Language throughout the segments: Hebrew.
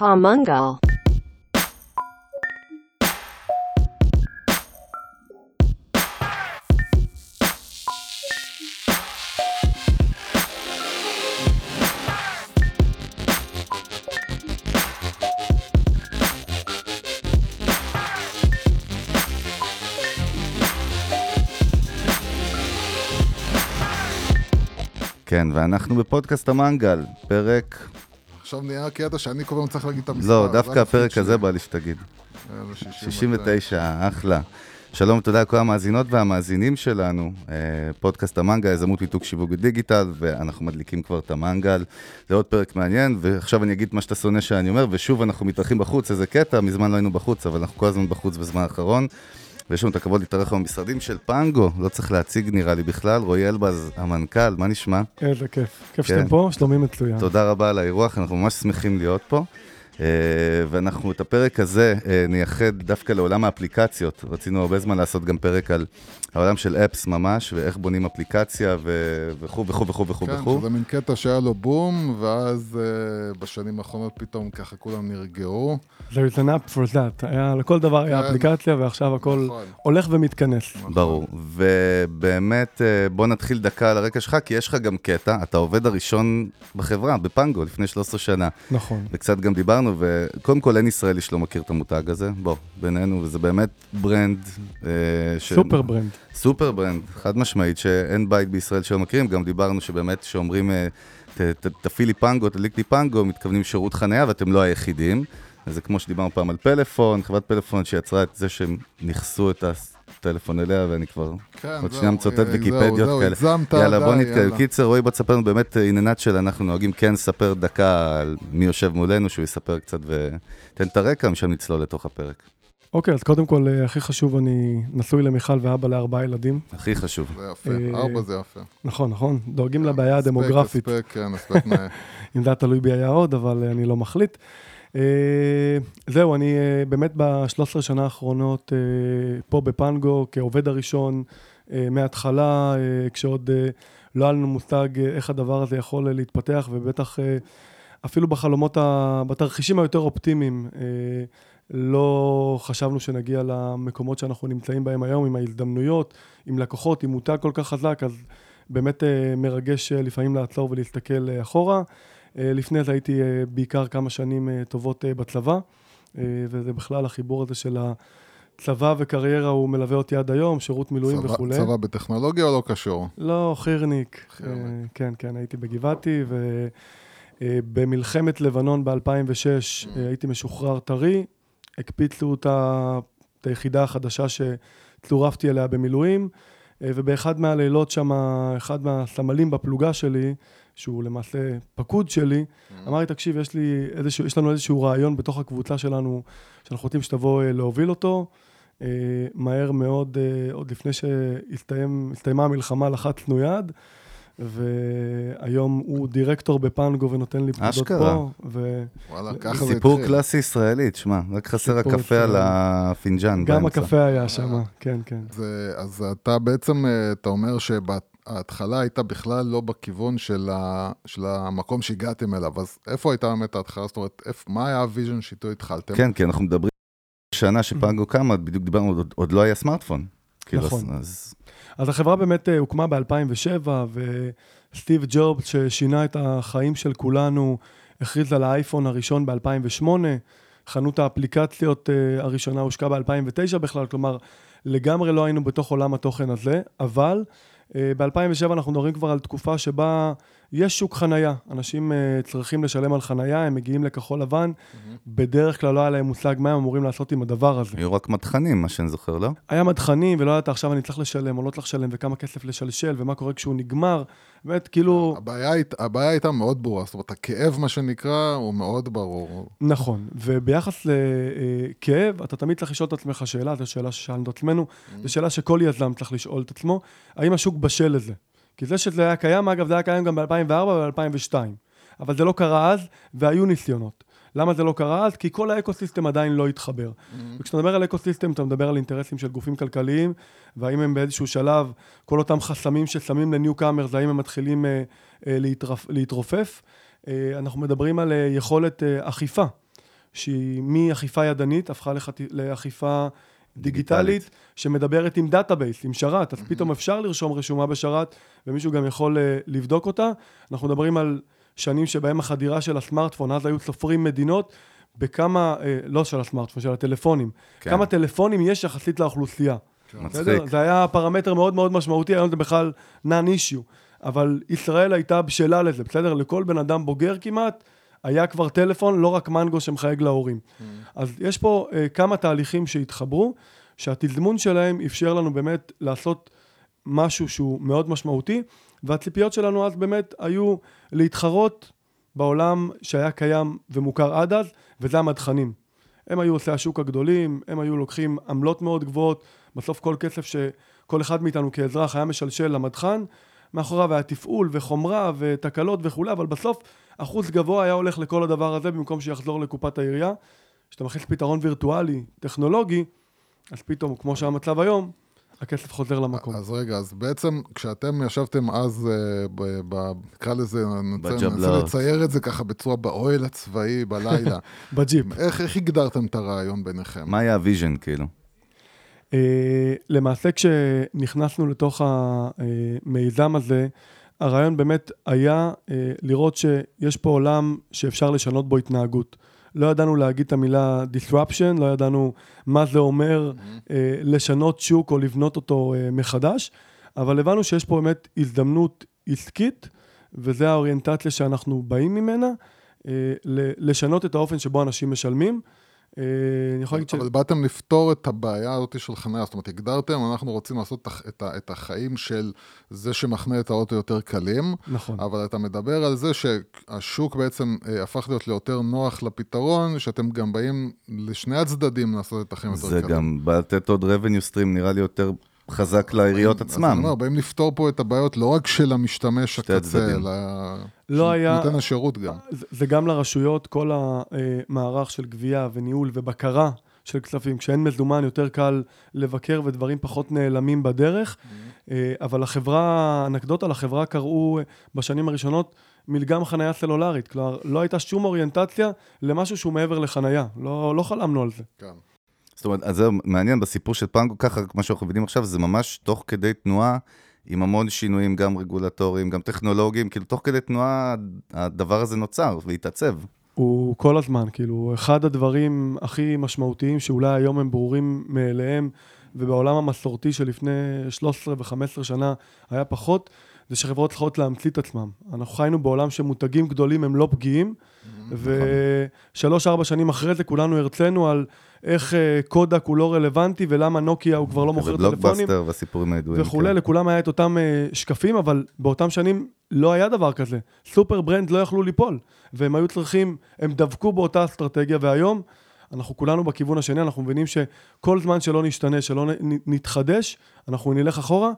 Pamungal. כן, ואנחנו בפודקאסט המנגל, פרק... עכשיו נהיה קטע שאני כל הזמן צריך להגיד את המספר. לא, דווקא הפרק. הזה בא לי שתגיד. אה, זה 69. 69, אחלה. שלום ותודה לכל המאזינות והמאזינים שלנו. אה, פודקאסט המנגל, יזמות מיתוג שיווק ודיגיטל, ואנחנו מדליקים כבר את המנגל. זה עוד פרק מעניין, ועכשיו אני אגיד מה שאתה שונא שאני אומר, ושוב אנחנו מתארחים בחוץ, איזה קטע, מזמן לא היינו בחוץ, אבל אנחנו כל הזמן בחוץ בזמן האחרון. ויש לנו את הכבוד להתארח במשרדים של פנגו, לא צריך להציג נראה לי בכלל, רועי אלבז, המנכ"ל, מה נשמע? איזה כיף. כיף כן. שאתם פה, שלומי מצוין. תודה רבה על האירוח, אנחנו ממש שמחים להיות פה. אה, ואנחנו את הפרק הזה אה, נייחד דווקא לעולם האפליקציות. רצינו הרבה זמן לעשות גם פרק על העולם של אפס ממש, ואיך בונים אפליקציה וכו' וכו' וכו' וכו' כן, וכו'. שזה מין קטע שהיה לו בום, ואז אה, בשנים האחרונות פתאום ככה כולם נרגעו. There is an app for that. היה, לכל דבר היה כן. אפליקציה, ועכשיו הכל נכון. הולך ומתכנס. ברור. ובאמת, אה, בוא נתחיל דקה על הרקע שלך, כי יש לך גם קטע, אתה העובד הראשון בחברה, בפנגו, לפני 13 שנה. נכון. וקצת גם דיברנו, וקודם כל אין ישראלי שלא מכיר את המותג הזה, בוא, בינינו, וזה באמת brand. אה, ש- super brand. super brand, חד משמעית, שאין בית בישראל שלא מכירים, גם דיברנו שבאמת שאומרים, אה, תפעיל לי פנגו, תדליק לי פנגו, מתכוונים שירות חניה, ואתם לא היחידים. אז זה כמו שדיברנו פעם על פלאפון, חברת פלאפון שיצרה את זה שהם נכסו את הטלפון אליה, ואני כבר כן, עוד שנייה מצוטט אה, ויקיפדיות זהו, זהו, כאלה. הגזמת, יאללה, בוא נתקדם. קיצר, רועי, בוא תספר לנו באמת עניינת של אנחנו נוהגים כן לספר דקה על מי יושב מולנו, שהוא יספר קצת ותן את הרקע, משם נצלול לתוך הפרק. אוקיי, אז קודם כל, אה, הכי חשוב, אני נשוי למיכל ואבא לארבעה ילדים. הכי חשוב. זה יפה, אה, ארבע זה יפה. נכון, נכון. דואגים לבעיה הספק, הדמוגרפית. הספק, כן, הספק נאה. אם זה היה תלוי בי היה עוד, אבל אה, אני לא מחליט. זהו, אני באמת ב-13 שנה האחרונות פה בפנגו כעובד הראשון מההתחלה, כשעוד לא היה לנו מושג איך הדבר הזה יכול להתפתח, ובטח אפילו בחלומות, בתרחישים היותר אופטימיים, לא חשבנו שנגיע למקומות שאנחנו נמצאים בהם היום, עם ההזדמנויות, עם לקוחות, עם מותג כל כך חזק, אז באמת אה, מרגש אה, לפעמים לעצור ולהסתכל אה, אחורה. לפני זה הייתי בעיקר כמה שנים טובות בצבא, וזה בכלל החיבור הזה של הצבא וקריירה, הוא מלווה אותי עד היום, שירות מילואים צבא- וכולי. צבא בטכנולוגיה או לא קשור? לא, חירניק. חירניק. כן, כן, הייתי בגבעתי, ובמלחמת לבנון ב-2006 Mm. הייתי משוחרר טרי, הקפיצו את היחידה החדשה שצורפתי אליה במילואים, אה, ובאחד מהלילות שם, אחד מהסמלים בפלוגה שלי, שהוא למעשה פקוד שלי, Mm. אמר לי, תקשיב, יש, לי איזשהו, יש לנו איזשהו רעיון בתוך הקבוצה שלנו, שאנחנו רוצים שתבוא אה, להוביל אותו. אה, מהר מאוד, עוד לפני שהסתיימה המלחמה, לחצנו יד, והיום הוא דירקטור בפנגו ונותן לי פקודות אשכרה. פה. ו... וואלה, ככה זה התחיל. סיפור קלאסי ישראלי, תשמע, רק חסר הקפה על. הפינג'אן גם באמצע. הקפה היה שם, כן, כן. זה, אז אתה בעצם, אה, אתה אומר שההתחלה הייתה בכלל לא בכיוון של, ה, של המקום שהגעתם אליו, אז איפה הייתה באמת ההתחלה? זאת אומרת, איפה, מה היה ה vision שאיתו התחלתם? כן, כי אנחנו מדברים שנה שפנגו קמה, בדיוק דיברנו, עוד- עוד לא היה סמארטפון. כאילו, נכון. אז אז החברה באמת אה, הוקמה ב-2007, וסטיב ג'ובס, ששינה את החיים של כולנו, הכריז על האייפון הראשון ב-2008, חנות האפליקציות אה, הראשונה הושקה ב-2009 בכלל, כלומר, לגמרי לא היינו בתוך עולם התוכן הזה, אבל אה, ב-2007 אנחנו מדברים כבר על תקופה שבה יש שוק חנייה. אנשים אה, צריכים לשלם על חנייה, הם מגיעים לכחול לבן, בדרך כלל לא היה להם מושג מה הם אמורים לעשות עם הדבר הזה. היו רק מדחנים, מה שאני זוכר, לא? היה מדחנים, ולא ידעת עכשיו אני צריך לשלם או לא צריך לשלם, וכמה כסף לשלשל, ומה קורה כשהוא נגמר. באמת, כאילו, הבעיה, היית- הבעיה הייתה מאוד ברורה, זאת אומרת, הכאב, מה שנקרא, הוא מאוד ברור. נכון. וביחס לכאב, אתה תמיד צריך לשאול את עצמך שאלה, זו שאלה ששאלנו את עצמנו, זו שאלה שכל יזם צריך לשאול את עצמו, האם השוק בשל לזה? כי זה שזה היה קיים, אגב, זה היה קיים גם ב-2004 וב-2002. אבל זה לא קרה אז, והיו ניסיונות. למה זה לא קרה אז? כי כל ה ecosystem עדיין לא התחבר. וכשאתה מדבר על ecosystem, אתה מדבר על אינטרסים של גופים כלכליים, והאם הם באיזשהו שלב, כל אותם חסמים ששמים ל newcomers, האם הם מתחילים אה, אה, להתרפ, להתרופף. אה, אנחנו מדברים על אה, יכולת אה, אכיפה. שהיא, מאכיפה ידנית, הפכה לחת... לאכיפה דיגיטלית. דיגיטלית, שמדברת עם database, עם שרת, אז פתאום אפשר לרשום רשומה בשרת, ומישהו גם יכול אה, לבדוק אותה. אנחנו מדברים על שנים שבהם החדירה של הסמארטפון, אז היו סופרים במדינות, בכמה, אה, לא של הסמארטפון, של הטלפונים. כן. כמה טלפונים יש יחסית לאוכלוסייה. מצחיק. בסדר? זה היה פרמטר מאוד מאוד משמעותי, היום זה בכלל issue. אבל ישראל הייתה בשלה לזה, בסדר? לכל בן אדם בוגר כמעט, היה כבר טלפון, לא רק מנגו שמחייג להורים. אז יש פה uh, כמה תהליכים שהתחברו, שהתזמון שלהם אפשר לנו באמת לעשות משהו שהוא מאוד משמעותי, והציפיות שלנו אז באמת היו להתחרות בעולם שהיה קיים ומוכר עד אז, וזה המדחנים. הם היו עושי השוק הגדולים, הם היו לוקחים עמלות מאוד גבוהות, בסוף כל כסף שכל אחד מאיתנו כאזרח היה משלשל למדחן, מאחוריו היה תפעול וחומרה ותקלות וכולי, אבל בסוף אחוז גבוה היה הולך לכל הדבר הזה במקום שיחזור לקופת העירייה. כשאתה מכניס פתרון וירטואלי, טכנולוגי, אז פתאום, כמו שהמצב היום, הכסף חוזר למקום. אז רגע, אז בעצם כשאתם ישבתם אז, אה, ב- ב- נקרא לזה, ננסה. לצייר את זה ככה בצורה באוהל הצבאי בלילה, בג'יפ. איך איך הגדרתם את הרעיון ביניכם? מה היה ה vision, כאילו? אה, למעשה כשנכנסנו לתוך המיזם הזה, הרעיון באמת היה אה, לראות שיש פה עולם שאפשר לשנות בו התנהגות. לא ידענו להגיד את המילה disruption, לא ידענו מה זה אומר אה, לשנות שוק או לבנות אותו מחדש, אבל הבנו שיש פה באמת הזדמנות עסקית, וזו האוריינטציה שאנחנו באים ממנה, לשנות את האופן שבו אנשים משלמים. אה, אני יכול להגיד ש... אבל באתם לפתור את הבעיה הזאת של חניה, זאת אומרת, הגדרתם, אנחנו רוצים לעשות את ה- את החיים של זה שמחנה את האוטו יותר קלים, נכון. אבל אתה מדבר על זה שהשוק בעצם אה, הפך להיות ליותר נוח לפתרון, שאתם גם באים לשני הצדדים לעשות את החיים יותר זה קלים. גם בא לתת עוד revenue stream, נראה לי יותר חזק לעיריות אז אני עצמם. אומר, באים לפתור פה את הבעיות לא רק של המשתמש הקצה. אלא לא של היה- נותן השירות גם. זה זה גם לרשויות, כל המערך של גבייה וניהול ובקרה של כספים. כשאין מזומן יותר קל לבקר ודברים פחות נעלמים בדרך. אה, אבל לחברה, אנקדוטה, לחברה קראו אה, בשנים הראשונות מלגם חנייה סלולרית. כלומר, לא הייתה שום אוריינטציה למשהו שהוא מעבר לחנייה. לא, לא חלמנו על זה. כן. זאת אומרת, אז זה מעניין בסיפור של פנגו, ככה, כמו שאנחנו מבינים עכשיו, זה ממש תוך כדי תנועה, עם המון שינויים, גם רגולטוריים, גם טכנולוגיים, כאילו, תוך כדי תנועה הדבר הזה נוצר והתעצב. הוא כל הזמן, כאילו, אחד הדברים הכי משמעותיים שאולי היום הם ברורים מאליהם, ובעולם המסורתי שלפני 13 ו-15 שנה היה פחות, זה שחברות צריכות להמציא את עצמם. אנחנו חיינו בעולם שמותגים גדולים הם לא פגיעים, ושלוש-ארבע שנים אחרי זה כולנו הרצינו על איך אה, קודק הוא לא רלוונטי, ולמה נוקיה הוא כבר לא מוכר טלפונים. ובלוקבאסטר והסיפורים הידועים. וכולי, כן. לכולם היה את אותם אה, שקפים, אבל באותם שנים לא היה דבר כזה. סופר ברנד לא יכלו ליפול, והם היו צריכים, הם דבקו באותה אסטרטגיה, והיום אנחנו כולנו בכיוון השני, אנחנו מבינים שכל זמן שלא נשתנה, שלא נתחדש, אנחנו נלך אחורה,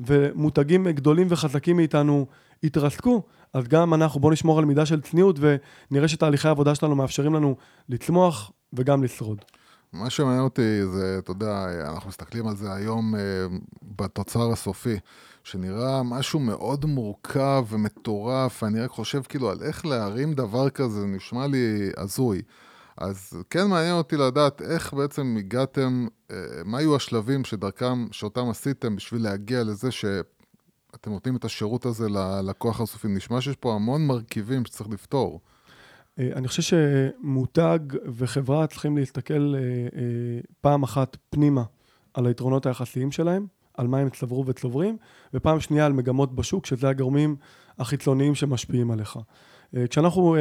ומותגים גדולים וחזקים מאיתנו יתרסקו, אז גם אנחנו, בואו נשמור על מידה של צניעות, ונראה שתהליכי העבודה שלנו מאפשרים לנו לצמוח וגם לשרוד. מה שמעניין אותי זה, אתה יודע, אנחנו מסתכלים על זה היום אה, בתוצר הסופי, שנראה משהו מאוד מורכב ומטורף, אני רק חושב כאילו על איך להרים דבר כזה, נשמע לי הזוי. אז כן מעניין אותי לדעת איך בעצם הגעתם, אה, מה היו השלבים שדרכם, שאותם עשיתם בשביל להגיע לזה שאתם נותנים את השירות הזה ללקוח הסופי. נשמע שיש פה המון מרכיבים שצריך לפתור. אה, אני חושב שמותג וחברה צריכים להסתכל אה, אה, פעם אחת פנימה על היתרונות היחסיים שלהם, על מה הם צברו וצוברים, ופעם שנייה על מגמות בשוק, שזה הגורמים החיצוניים שמשפיעים עליך. כשאנחנו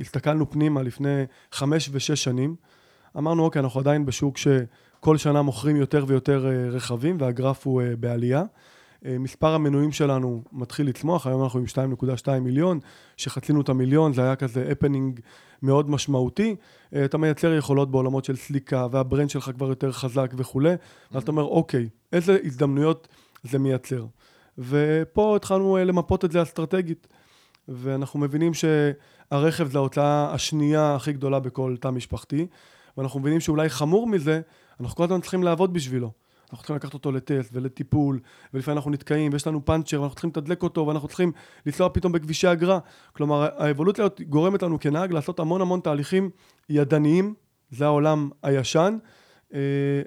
הסתכלנו פנימה לפני חמש ושש שנים, אמרנו, אוקיי, אנחנו עדיין בשוק שכל שנה מוכרים יותר ויותר רכבים, והגרף הוא בעלייה. אה, מספר המנויים שלנו מתחיל לצמוח, היום אנחנו עם 2.2 מיליון, שחצינו את המיליון, זה היה כזה הפנינג מאוד משמעותי. אה, אתה מייצר יכולות בעולמות של סליקה, והברנד שלך כבר יותר חזק וכולי, ואז אתה אומר, אוקיי, איזה הזדמנויות זה מייצר. ופה התחלנו אה, למפות את זה אסטרטגית, ואנחנו מבינים שהרכב זה ההוצאה השנייה הכי גדולה בכל תא משפחתי, ואנחנו מבינים שאולי חמור מזה, אנחנו כל הזמן צריכים לעבוד בשבילו. אנחנו צריכים לקחת אותו לטסט ולטיפול, ולפעמים אנחנו נתקעים, ויש לנו פאנצ'ר, ואנחנו צריכים לתדלק אותו, ואנחנו צריכים לנסוע פתאום בכבישי אגרה. כלומר, האבולוציה גורמת לנו כנהג לעשות המון המון תהליכים ידניים, זה העולם הישן, אה,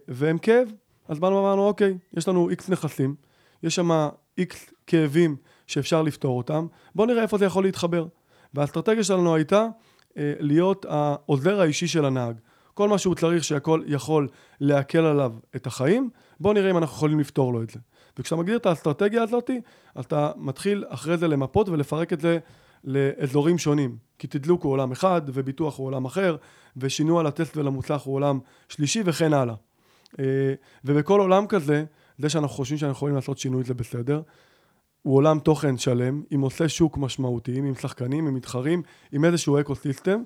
והם כאב. אז באנו ואמרנו, אוקיי, יש לנו איקס נכסים, יש שם איקס כאבים שאפשר לפתור אותם, בואו נראה איפה זה יכול להתחבר. והאסטרטגיה שלנו הייתה אה, להיות העוזר האישי של הנהג. כל מה שהוא צריך שהכל יכול להקל עליו את החיים, בואו נראה אם אנחנו יכולים לפתור לו את זה. וכשאתה מגדיר את האסטרטגיה הזאת, אתה מתחיל אחרי זה למפות ולפרק את זה לאזורים שונים. כי תדלוק הוא עולם אחד, וביטוח הוא עולם אחר, ושינוע לטסט ולמוצלח הוא עולם שלישי וכן הלאה. אה, ובכל עולם כזה, זה שאנחנו חושבים שאנחנו יכולים לעשות שינוי זה בסדר. הוא עולם תוכן שלם, עם עושי שוק משמעותיים, עם שחקנים, עם מתחרים, עם איזשהו אקו סיסטם,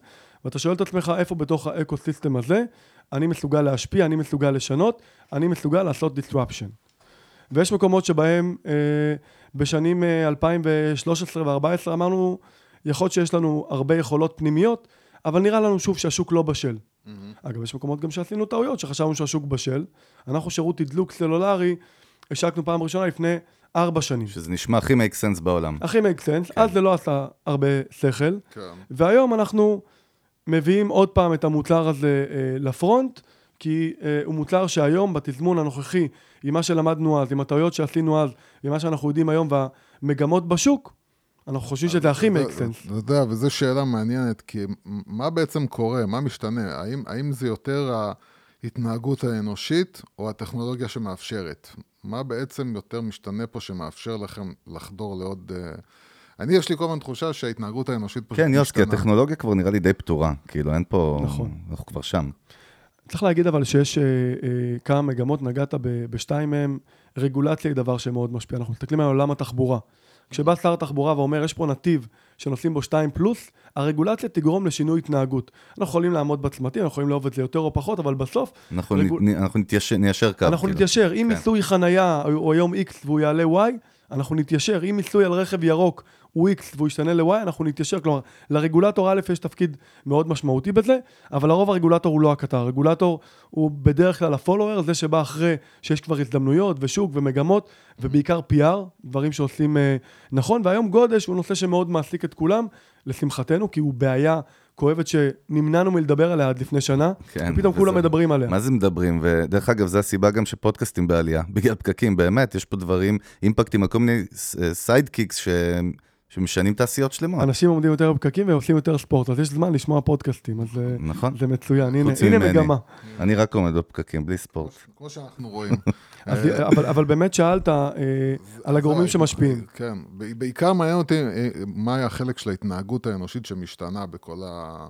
ואתה שואל את עצמך איפה בתוך האקו סיסטם הזה אני מסוגל להשפיע, אני מסוגל לשנות, אני מסוגל לעשות disruption. ויש מקומות שבהם אה, בשנים אה, 2013 ו-2014 אמרנו, יכול להיות שיש לנו הרבה יכולות פנימיות, אבל נראה לנו שוב שהשוק לא בשל. Mm-hmm. אגב, יש מקומות גם שעשינו טעויות, שחשבנו שהשוק בשל. אנחנו שירות תדלוק סלולרי, השקנו פעם ראשונה לפני ארבע שנים. שזה נשמע הכי make sense בעולם. הכי make sense, כן. אז זה לא עשה הרבה שכל. כן. והיום אנחנו מביאים עוד פעם את המוצר הזה אה, לפרונט, כי אה, הוא מוצר שהיום, בתזמון הנוכחי, עם מה שלמדנו אז, עם הטעויות שעשינו אז, עם מה שאנחנו יודעים היום והמגמות בשוק, אנחנו חושבים שזה הכי make sense. אתה יודע, וזו שאלה מעניינת, כי מה בעצם קורה? מה משתנה? האם, האם זה יותר ההתנהגות האנושית או הטכנולוגיה שמאפשרת? מה בעצם יותר משתנה פה שמאפשר לכם לחדור לעוד... Uh, אני, יש לי כל הזמן תחושה שההתנהגות האנושית פשוט משתנה. כן, יוס, כי הטכנולוגיה כבר נראה לי די פתורה. כאילו, אין פה... נכון. אנחנו כבר שם. צריך להגיד אבל שיש אה, אה, כמה מגמות, נגעת ב, בשתיים מהם, רגולציה היא דבר שמאוד משפיע. אנחנו מסתכלים על עולם התחבורה. כשבא שר התחבורה ואומר, יש פה נתיב שנוסעים בו שתיים פלוס, הרגולציה תגרום לשינוי התנהגות. אנחנו יכולים לעמוד בצמתים, אנחנו יכולים לאהוב את זה יותר או פחות, אבל בסוף... אנחנו, רגול... נ, אנחנו נתיישר, ניישר קו. אנחנו כאילו. נתיישר. אם כן. מיסוי חנייה הוא היום X והוא יעלה Y, אנחנו נתיישר. אם מיסוי על רכב ירוק הוא X והוא ישתנה ל-Y, אנחנו נתיישר. כלומר, לרגולטור א' יש תפקיד מאוד משמעותי בזה, אבל לרוב הרגולטור הוא לא הקטר. הרגולטור הוא בדרך כלל הפולוור, זה שבא אחרי שיש כבר הזדמנויות ושוק ומגמות, ובעיקר PR, דברים שעושים uh, נכון. והיום גודש הוא נושא שמאוד מעסיק את כולם, לשמחתנו, כי הוא בעיה כואבת שנמנענו מלדבר עליה עד לפני שנה, כן, ופתאום כולם מדברים עליה. מה זה מדברים? ודרך אגב, זו הסיבה גם שפודקאסטים בעלייה, בגלל פקקים, באמת, יש פה דברים, impact ים כל מיני side kicks ש... שמשנים תעשיות שלמות. אנשים עומדים יותר בפקקים ועושים יותר ספורט, אז יש זמן לשמוע פודקאסטים, אז נכון. זה מצוין, הנה, הנה מגמה. אני רק עומד בפקקים, בלי ספורט. כמו שאנחנו רואים. אז, אבל, אבל באמת שאלת אה, על הגורמים שמשפיעים. כן, בעיקר מעניין אותי אה, מה היה החלק של ההתנהגות האנושית שמשתנה בכל ה...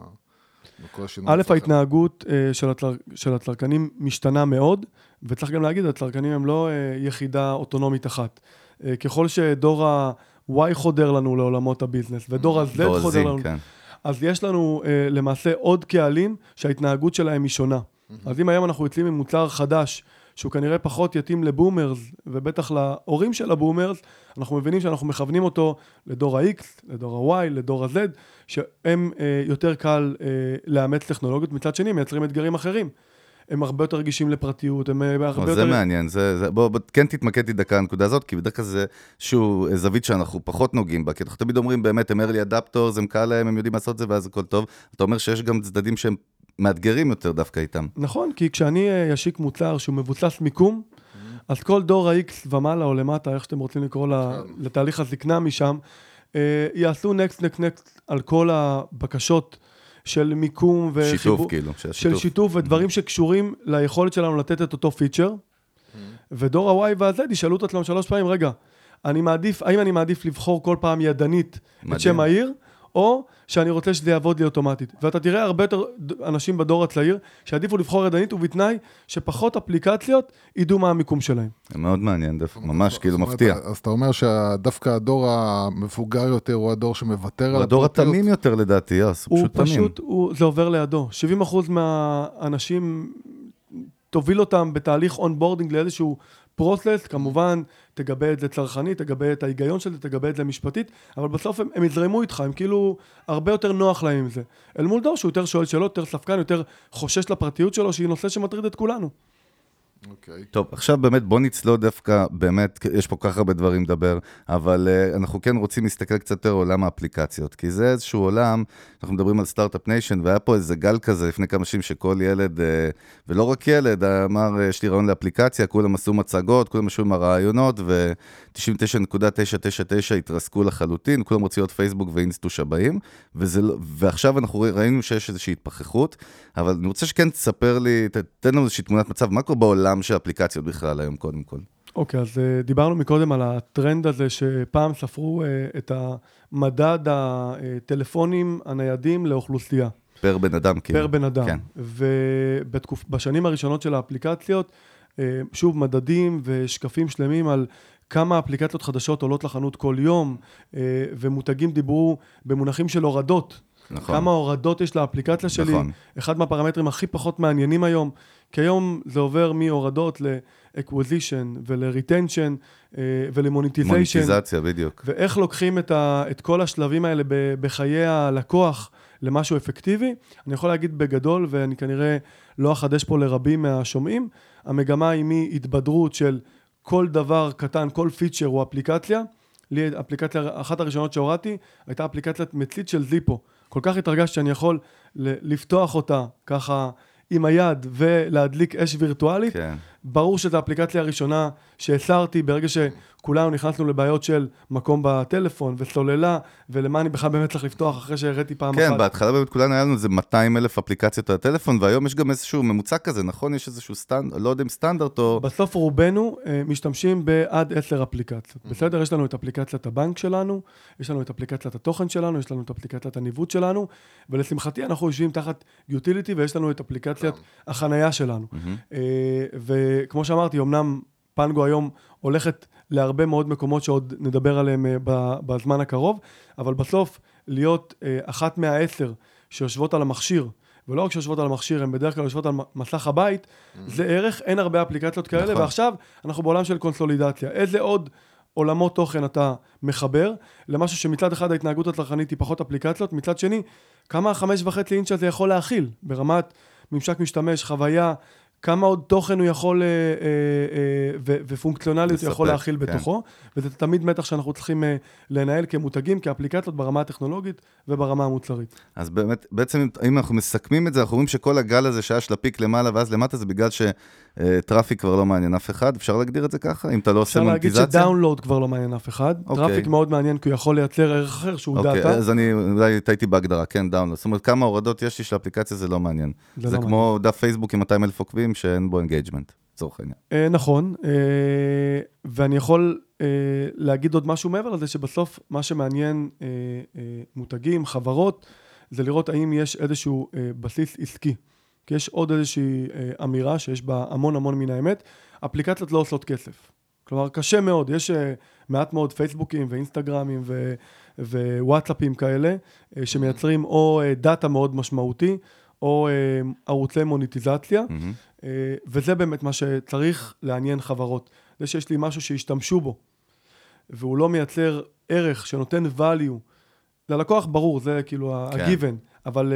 א', ההתנהגות אה, של, הצל... של הצרכנים משתנה מאוד, וצריך גם להגיד, הצרכנים הם לא אה, יחידה אוטונומית אחת. אה, ככל שדור ה... Y חודר לנו לעולמות הביזנס, ודור ה-Z חודר לנו. כן. אז יש לנו uh, למעשה עוד קהלים שההתנהגות שלהם היא שונה. Mm-hmm. אז אם היום אנחנו יוצאים עם מוצר חדש, שהוא כנראה פחות יתאים לבומרס, ובטח להורים של הבומרס, אנחנו מבינים שאנחנו מכוונים אותו לדור ה-X, לדור ה-Y, לדור ה-Z, שהם uh, יותר קל uh, לאמץ טכנולוגיות, מצד שני מייצרים אתגרים אחרים. הם הרבה יותר רגישים לפרטיות, הם אה, הרבה יותר... זה מעניין, זה, זה, בוא, בוא, כן תתמקד לי דקה הנקודה הזאת, כי בדרך כלל זה איזשהו זווית שאנחנו פחות נוגעים בה, כי אנחנו תמיד אומרים, באמת, הם early adapters, הם קל להם, הם יודעים לעשות זה, ואז הכל טוב. אתה אומר שיש גם צדדים שהם מאתגרים יותר דווקא איתם. נכון, כי כשאני אשיק אה, מוצר שהוא מבוסס מיקום, אז כל דור ה-X ומעלה או למטה, איך שאתם רוצים לקרוא לתהליך הזקנה משם, אה, יעשו נקסט נקסט נקסט על כל הבקשות של מיקום וחיבור. שיתוף כאילו. של שיתוף, שיתוף ודברים mm-hmm. שקשורים ליכולת שלנו לתת את אותו פיצ'ר. Mm-hmm. ודור ה-Y וה-Z ישאלו את עצמם שלוש פעמים, רגע, אני מעדיף, האם אני מעדיף לבחור כל פעם ידנית מדהים. את שם העיר, או שאני רוצה שזה יעבוד לי אוטומטית. ואתה תראה הרבה יותר אנשים בדור הצעיר שיעדיפו לבחור ידנית, ובתנאי שפחות אפליקציות ידעו מה המיקום שלהם. זה מאוד מעניין, דווקא, ממש כאילו מפתיע. אז אתה אומר שדווקא הדור המבוגר יותר הוא הדור שמוותר על הפרטיות? הוא הדור התמים יותר לדעתי, יוס, הוא פשוט תמים. הוא פשוט, זה עובר לידו. 70% מהאנשים, תוביל אותם בתהליך onboarding לאיזשהו process, כמובן, תגבה את זה צרכנית, תגבה את ההיגיון של זה, תגבה את זה משפטית, אבל בסוף הם, הם יזרמו איתך, הם כאילו, הרבה יותר נוח להם עם זה. אל מול דור שהוא יותר שואל שאלות, יותר ספקן, יותר חושש לפרטיות שלו, שהיא נושא שמטריד את כולנו. אוקיי. טוב, עכשיו באמת בוא נצלול דווקא, באמת, יש פה כל כך הרבה דברים לדבר, אבל uh, אנחנו כן רוצים להסתכל קצת יותר על עולם האפליקציות, כי זה איזשהו עולם, אנחנו מדברים על start-up nation, והיה פה איזה גל כזה לפני כמה שנים שכל ילד, uh, ולא רק ילד, אמר, יש לי רעיון לאפליקציה, כולם עשו מצגות, כולם ישבו עם הרעיונות, ו-99.999 התרסקו לחלוטין, כולם רוצים להיות פייסבוק ואינסטוש הבאים, וזה, לא- ועכשיו אנחנו ראינו שיש איזושהי התפכחות, אבל אני רוצה שכן תספר לי, תתן לנו איזושהי תמונת מצב, מה קורה בעולם של אפליקציות בכלל היום, קודם כל? אוקיי, okay, אז uh, דיברנו מקודם על הטרנד הזה שפעם ספרו uh, את המדד הטלפונים הניידים לאוכלוסייה. פר בן אדם, כאילו. פר בן אדם. כן. ובשנים הראשונות של האפליקציות, uh, שוב, מדדים ושקפים שלמים על כמה אפליקציות חדשות עולות לחנות כל יום, uh, ומותגים דיברו במונחים של הורדות. נכון. כמה הורדות יש לאפליקציה שלי. נכון. אחד מהפרמטרים הכי פחות מעניינים היום, כי היום זה עובר מהורדות ל-acquisition ול-retention אה, ול-monetization. מוניטיזציה, בדיוק. ואיך לוקחים את, ה, את כל השלבים האלה בחיי הלקוח למשהו אפקטיבי. אני יכול להגיד בגדול, ואני כנראה לא אחדש פה לרבים מהשומעים, המגמה היא מהתבדרות של כל דבר קטן, כל פיצ'ר הוא אפליקציה. לי אפליקציה, אחת הראשונות שהורדתי, הייתה אפליקציית מצית של זיפו. כל כך התרגשתי שאני יכול לפתוח אותה ככה עם היד ולהדליק אש וירטואלית. כן. ברור שזו האפליקציה הראשונה שהסרתי ברגע שכולנו נכנסנו לבעיות של מקום בטלפון וסוללה, ולמה אני בכלל באמת צריך לפתוח אחרי שהראיתי פעם כן, אחת. כן, בהתחלה באמת כולנו היה לנו איזה 200 אלף אפליקציות על הטלפון, והיום יש גם איזשהו ממוצע כזה, נכון? יש איזשהו סטנדרט, לא יודע אם סטנדרט או... בסוף רובנו uh, משתמשים בעד 10 אפליקציות. Mm-hmm. בסדר? יש לנו את אפליקציית הבנק שלנו, יש לנו את אפליקציית התוכן שלנו, יש לנו את אפליקציית הניווט שלנו, ולשמחתי אנחנו יושבים תחת utility ויש לנו את אפליקציית החנייה שלנו. Mm-hmm. Uh, וכמו שאמרתי, אמנם פנגו היום הולכת להרבה מאוד מקומות שעוד נדבר עליהם אה, בזמן הקרוב, אבל בסוף להיות אה, אחת מהעשר שיושבות על המכשיר, ולא רק שיושבות על המכשיר, הן בדרך כלל יושבות על מסך הבית, mm-hmm. זה ערך, אין הרבה אפליקציות כאלה, נכון. ועכשיו אנחנו בעולם של קונסולידציה. איזה עוד עולמות תוכן אתה מחבר למשהו שמצד אחד ההתנהגות הצרכנית היא פחות אפליקציות, מצד שני, כמה החמש וחצי אינץ' הזה יכול להכיל ברמת ממשק משתמש, חוויה, כמה עוד תוכן הוא יכול, אה, אה, אה, ו- ופונקציונליות הוא יכול להכיל כן. בתוכו, וזה תמיד מתח שאנחנו צריכים אה, לנהל כמותגים, כאפליקציות ברמה הטכנולוגית וברמה המוצרית. אז באמת, בעצם אם אנחנו מסכמים את זה, אנחנו רואים שכל הגל הזה שהיה של ה peak למעלה ואז למטה, זה בגלל ש traffic כבר לא מעניין אף אחד, אפשר להגדיר את זה ככה? אם אתה לא עושה מונטיזציה? אפשר להגיד ש download כבר לא מעניין אף אחד, אוקיי. traffic מאוד מעניין כי הוא יכול לייצר ערך אחר שהוא אוקיי, data. אז אני אולי טעיתי בהגדרה, כן, download. זאת אומרת, כמה הורדות יש לי של אפליקציה זה לא מעניין. זה, לא כמו. דף פייסבוק עם 200 אלף עוקבים שאין בו engagement, לצורך העניין. אה, נכון, אה, ואני יכול אה, להגיד עוד משהו מעבר לזה, שבסוף מה שמעניין מותגים, חברות, זה לראות האם יש איזשהו בסיס עסקי. כי יש עוד איזושהי אמירה שיש בה המון המון מן האמת, אפליקציות לא עושות כסף. כלומר, קשה מאוד, יש מעט מאוד פייסבוקים ואינסטגרמים ו... ווואטסאפים כאלה, שמייצרים או דאטה מאוד משמעותי, או אה, ערוצי מוניטיזציה, mm-hmm. וזה באמת מה שצריך לעניין חברות. זה שיש לי משהו שישתמשו בו, והוא לא מייצר ערך שנותן value ללקוח, ברור, זה כאילו כן. ה-given, אבל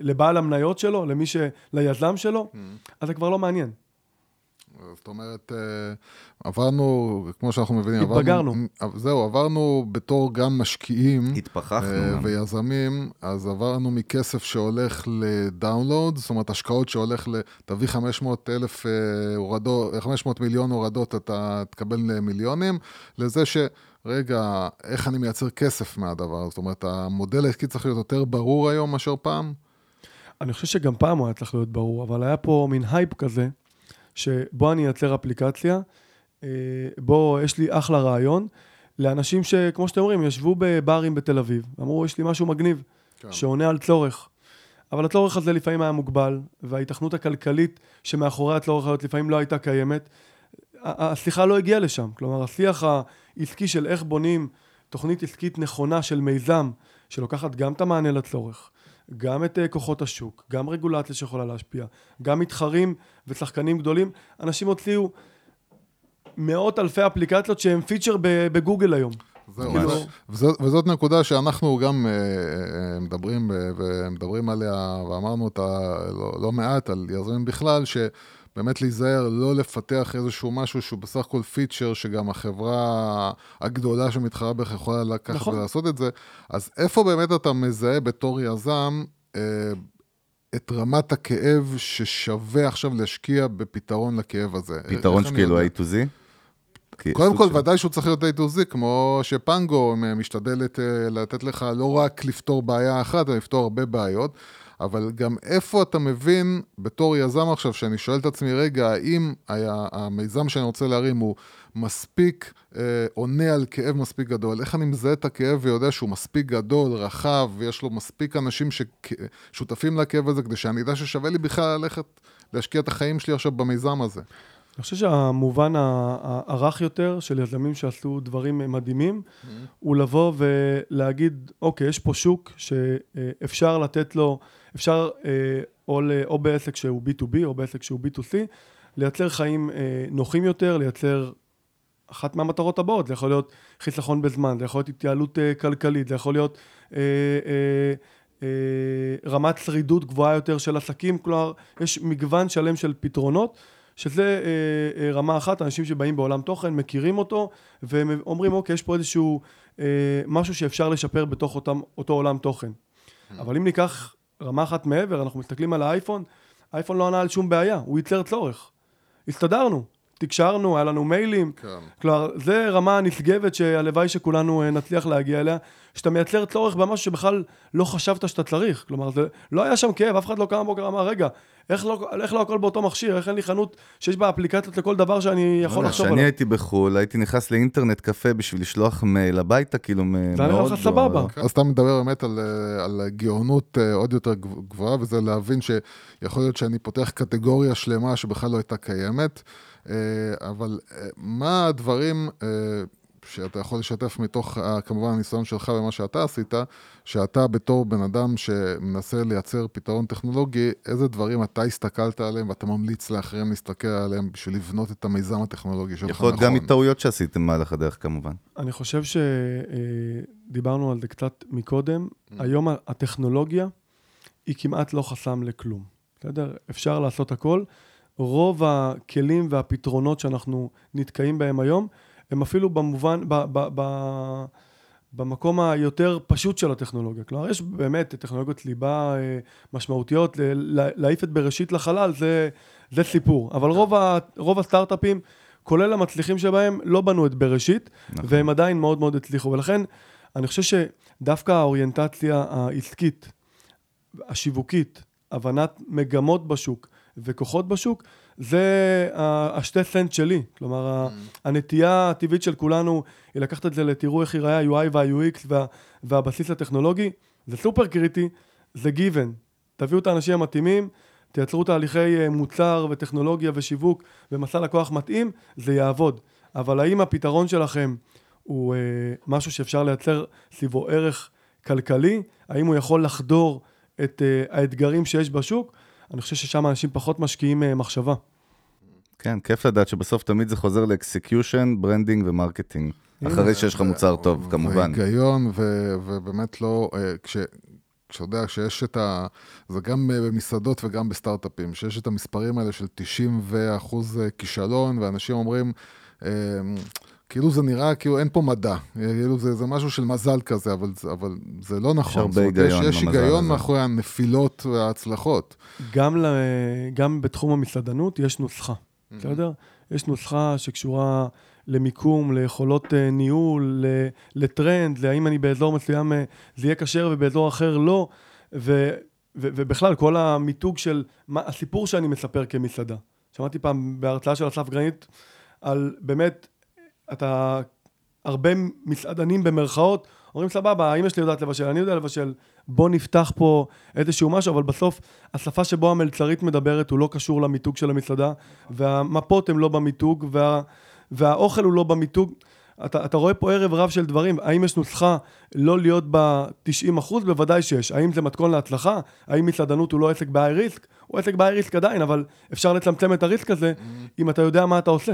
לבעל המניות שלו, למי ש... ליזם שלו, mm-hmm. אז זה כבר לא מעניין. זאת אומרת, אה, עברנו, כמו שאנחנו מבינים, התבגרנו. עברנו, זהו, עברנו בתור גם משקיעים. התפחחנו. אה, ויזמים, אז עברנו מכסף שהולך לדאונלוד, זאת אומרת, השקעות שהולך ל... תביא 500 אלף אה, הורדות, 500 מיליון הורדות, אתה תקבל מיליונים, לזה ש... רגע, איך אני מייצר כסף מהדבר? זאת אומרת, המודל העסקי צריך להיות יותר ברור היום מאשר פעם? אני חושב שגם פעם הוא היה צריך להיות ברור, אבל היה פה מין הייפ כזה, שבו אני אייצר אפליקציה, אה, בו יש לי אחלה רעיון, לאנשים שכמו שאתם אומרים, ישבו בברים בתל אביב, אמרו, יש לי משהו מגניב, כן. שעונה על צורך. אבל הצורך הזה לפעמים היה מוגבל, וההיתכנות הכלכלית שמאחורי הצורך הזאת לפעמים לא הייתה קיימת. השיחה לא הגיעה לשם. כלומר, השיח העסקי של איך בונים תוכנית עסקית נכונה של מיזם, שלוקחת גם את המענה לצורך, גם את uh, כוחות השוק, גם רגולציה שיכולה להשפיע, גם מתחרים ושחקנים גדולים. אנשים הוציאו מאות אלפי אפליקציות שהם פיצ'ר בגוגל היום. זהו, כאילו... וזאת, וזאת נקודה שאנחנו גם uh, מדברים, ומדברים עליה, ואמרנו אותה לא, לא מעט על יזמים בכלל, ש... באמת להיזהר, לא לפתח איזשהו משהו שהוא בסך הכל פיצ'ר, שגם החברה הגדולה שמתחרה בך יכולה לקחת נכון. ולעשות את זה. אז איפה באמת אתה מזהה בתור יזם אה, את רמת הכאב ששווה עכשיו להשקיע בפתרון לכאב הזה? פתרון איך אני שכאילו יודע? A to Z? קודם כל, ודאי שהוא צריך להיות A to Z, כמו שפנגו משתדלת אה, לתת לך לא רק לפתור בעיה אחת, אלא לפתור הרבה בעיות, אבל גם איפה אתה מבין, בתור יזם עכשיו, שאני שואל את עצמי, רגע, האם היה, המיזם שאני רוצה להרים הוא מספיק אה, עונה על כאב מספיק גדול? איך אני מזהה את הכאב ויודע שהוא מספיק גדול, רחב, ויש לו מספיק אנשים ששותפים לכאב הזה, כדי שאני אדע ששווה לי בכלל ללכת להשקיע את החיים שלי עכשיו במיזם הזה? אני חושב שהמובן הרך יותר של יזמים שעשו דברים מדהימים, הוא לבוא ולהגיד, אוקיי, יש פה שוק שאפשר לתת לו, אפשר אה, או, או בעסק שהוא B2B או בעסק שהוא B2C, לייצר חיים אה, נוחים יותר, לייצר אחת מהמטרות הבאות, זה יכול להיות חיסכון בזמן, זה יכול להיות התייעלות אה, כלכלית, זה יכול להיות אה, אה, אה, רמת שרידות גבוהה יותר של עסקים, כלומר, יש מגוון שלם של פתרונות. שזה אה, אה, רמה אחת, אנשים שבאים בעולם תוכן, מכירים אותו, והם אומרים, אוקיי, יש פה איזשהו אה, משהו שאפשר לשפר בתוך אותם, אותו עולם תוכן. אבל אם ניקח רמה אחת מעבר, אנחנו מסתכלים על האייפון, האייפון לא ענה על שום בעיה, הוא ייצר צורך. הסתדרנו, תקשרנו, היה לנו מיילים, כן. כלומר, זה רמה נשגבת שהלוואי שכולנו אה, נצליח להגיע אליה, שאתה מייצר צורך במשהו שבכלל לא חשבת שאתה צריך. כלומר, זה, לא היה שם כאב, אף אחד לא קם בבוקר ואמר, רגע, איך לא, איך לא הכל באותו מכשיר? איך אין לי חנות שיש בה אפליקציות לכל דבר שאני יכול לחשוב כשאני עליו? הייתי בחו"ל, הייתי נכנס לאינטרנט קפה בשביל לשלוח מייל הביתה, כאילו מ- זה היה מאוד לך סבבה. אז אתה מדבר באמת על, אה, על גאונות אה, עוד יותר גב- גבוהה, וזה להבין שיכול להיות שאני פותח קטגוריה שלמה שבכלל לא הייתה קיימת, אה, אבל מה הדברים שאתה יכול לשתף מתוך, אה, כמובן, הניסיון שלך ומה שאתה עשית, שאתה בתור בן אדם שמנסה לייצר פתרון טכנולוגי, איזה דברים אתה הסתכלת עליהם ואתה ממליץ לאחרים להסתכל עליהם בשביל לבנות את המיזם הטכנולוגי שלך יכול להיות נכון. גם מטעויות שעשיתם במהלך הדרך כמובן. אני חושב שדיברנו על זה קצת מקודם, היום הטכנולוגיה היא כמעט לא חסם לכלום, בסדר? אפשר לעשות הכל. רוב הכלים והפתרונות שאנחנו נתקעים בהם היום, הם אפילו במובן, ב, ב, ב, במקום היותר פשוט של הטכנולוגיה. כלומר, יש באמת טכנולוגיות ליבה אה, משמעותיות, להעיף את בראשית לחלל, זה, זה סיפור. אבל רוב, ה, רוב הסטארט-אפים, כולל המצליחים שבהם, לא בנו את בראשית, נכון. והם עדיין מאוד מאוד הצליחו. ולכן, אני חושב שדווקא האוריינטציה העסקית, השיווקית, הבנת מגמות בשוק וכוחות בשוק, זה השתי סנט שלי. כלומר, ה- הנטייה הטבעית של כולנו היא לקחת את זה לתראו איך ייראה ה-UI וה-UX וה, והבסיס הטכנולוגי. זה סופר קריטי, זה given. תביאו את האנשים המתאימים, תייצרו תהליכי אה, מוצר וטכנולוגיה ושיווק ומסע לקוח מתאים, זה יעבוד. אבל האם הפתרון שלכם הוא אה, משהו שאפשר לייצר סביבו ערך כלכלי? האם הוא יכול לחדור את אה, האתגרים שיש בשוק? אני חושב ששם אנשים פחות משקיעים אה, מחשבה. כן, כיף לדעת שבסוף תמיד זה חוזר ל execution, branding ו marketing. אחרי שיש לך מוצר טוב, כמובן. והיגיון, ובאמת לא, אה, כש... כשאתה יודע, כשיש את ה... זה גם אה, במסעדות וגם בסטארט-אפים, שיש את המספרים האלה של 90 ואחוז כישלון, ואנשים אומרים, כאילו זה נראה כאילו אין פה מדע, כאילו זה, זה משהו של מזל כזה, אבל, אבל זה לא נכון. הרבה זאת אומרת, היגיון יש, יש במזל היגיון הזה. מאחורי הנפילות וההצלחות. גם, ל, גם בתחום המסעדנות יש נוסחה, בסדר? יש נוסחה שקשורה למיקום, ליכולות אה, ניהול, ל- לטרנד, להאם אני באזור מסוים אה, זה יהיה כשר ובאזור אחר לא, ו, ו, ובכלל כל המיתוג של מה, הסיפור שאני מספר כמסעדה. שמעתי פעם בהרצאה של אסף גרנית על באמת, אתה, הרבה מסעדנים במרכאות, אומרים סבבה, אמא שלי יודעת לבשל, אני יודע לבשל, בוא נפתח פה איזשהו משהו, אבל בסוף השפה שבו המלצרית מדברת הוא לא קשור למיתוג של המסעדה, והמפות הן לא במיתוג, וה, והאוכל הוא לא במיתוג. אתה, אתה רואה פה ערב רב של דברים, האם יש נוסחה לא להיות ב-90 אחוז? בוודאי שיש. האם זה מתכון להצלחה? האם מסעדנות הוא לא עסק ב-high risk? הוא עסק ב-high risk עדיין, אבל אפשר לצמצם את הריסק הזה אם אתה יודע מה אתה עושה.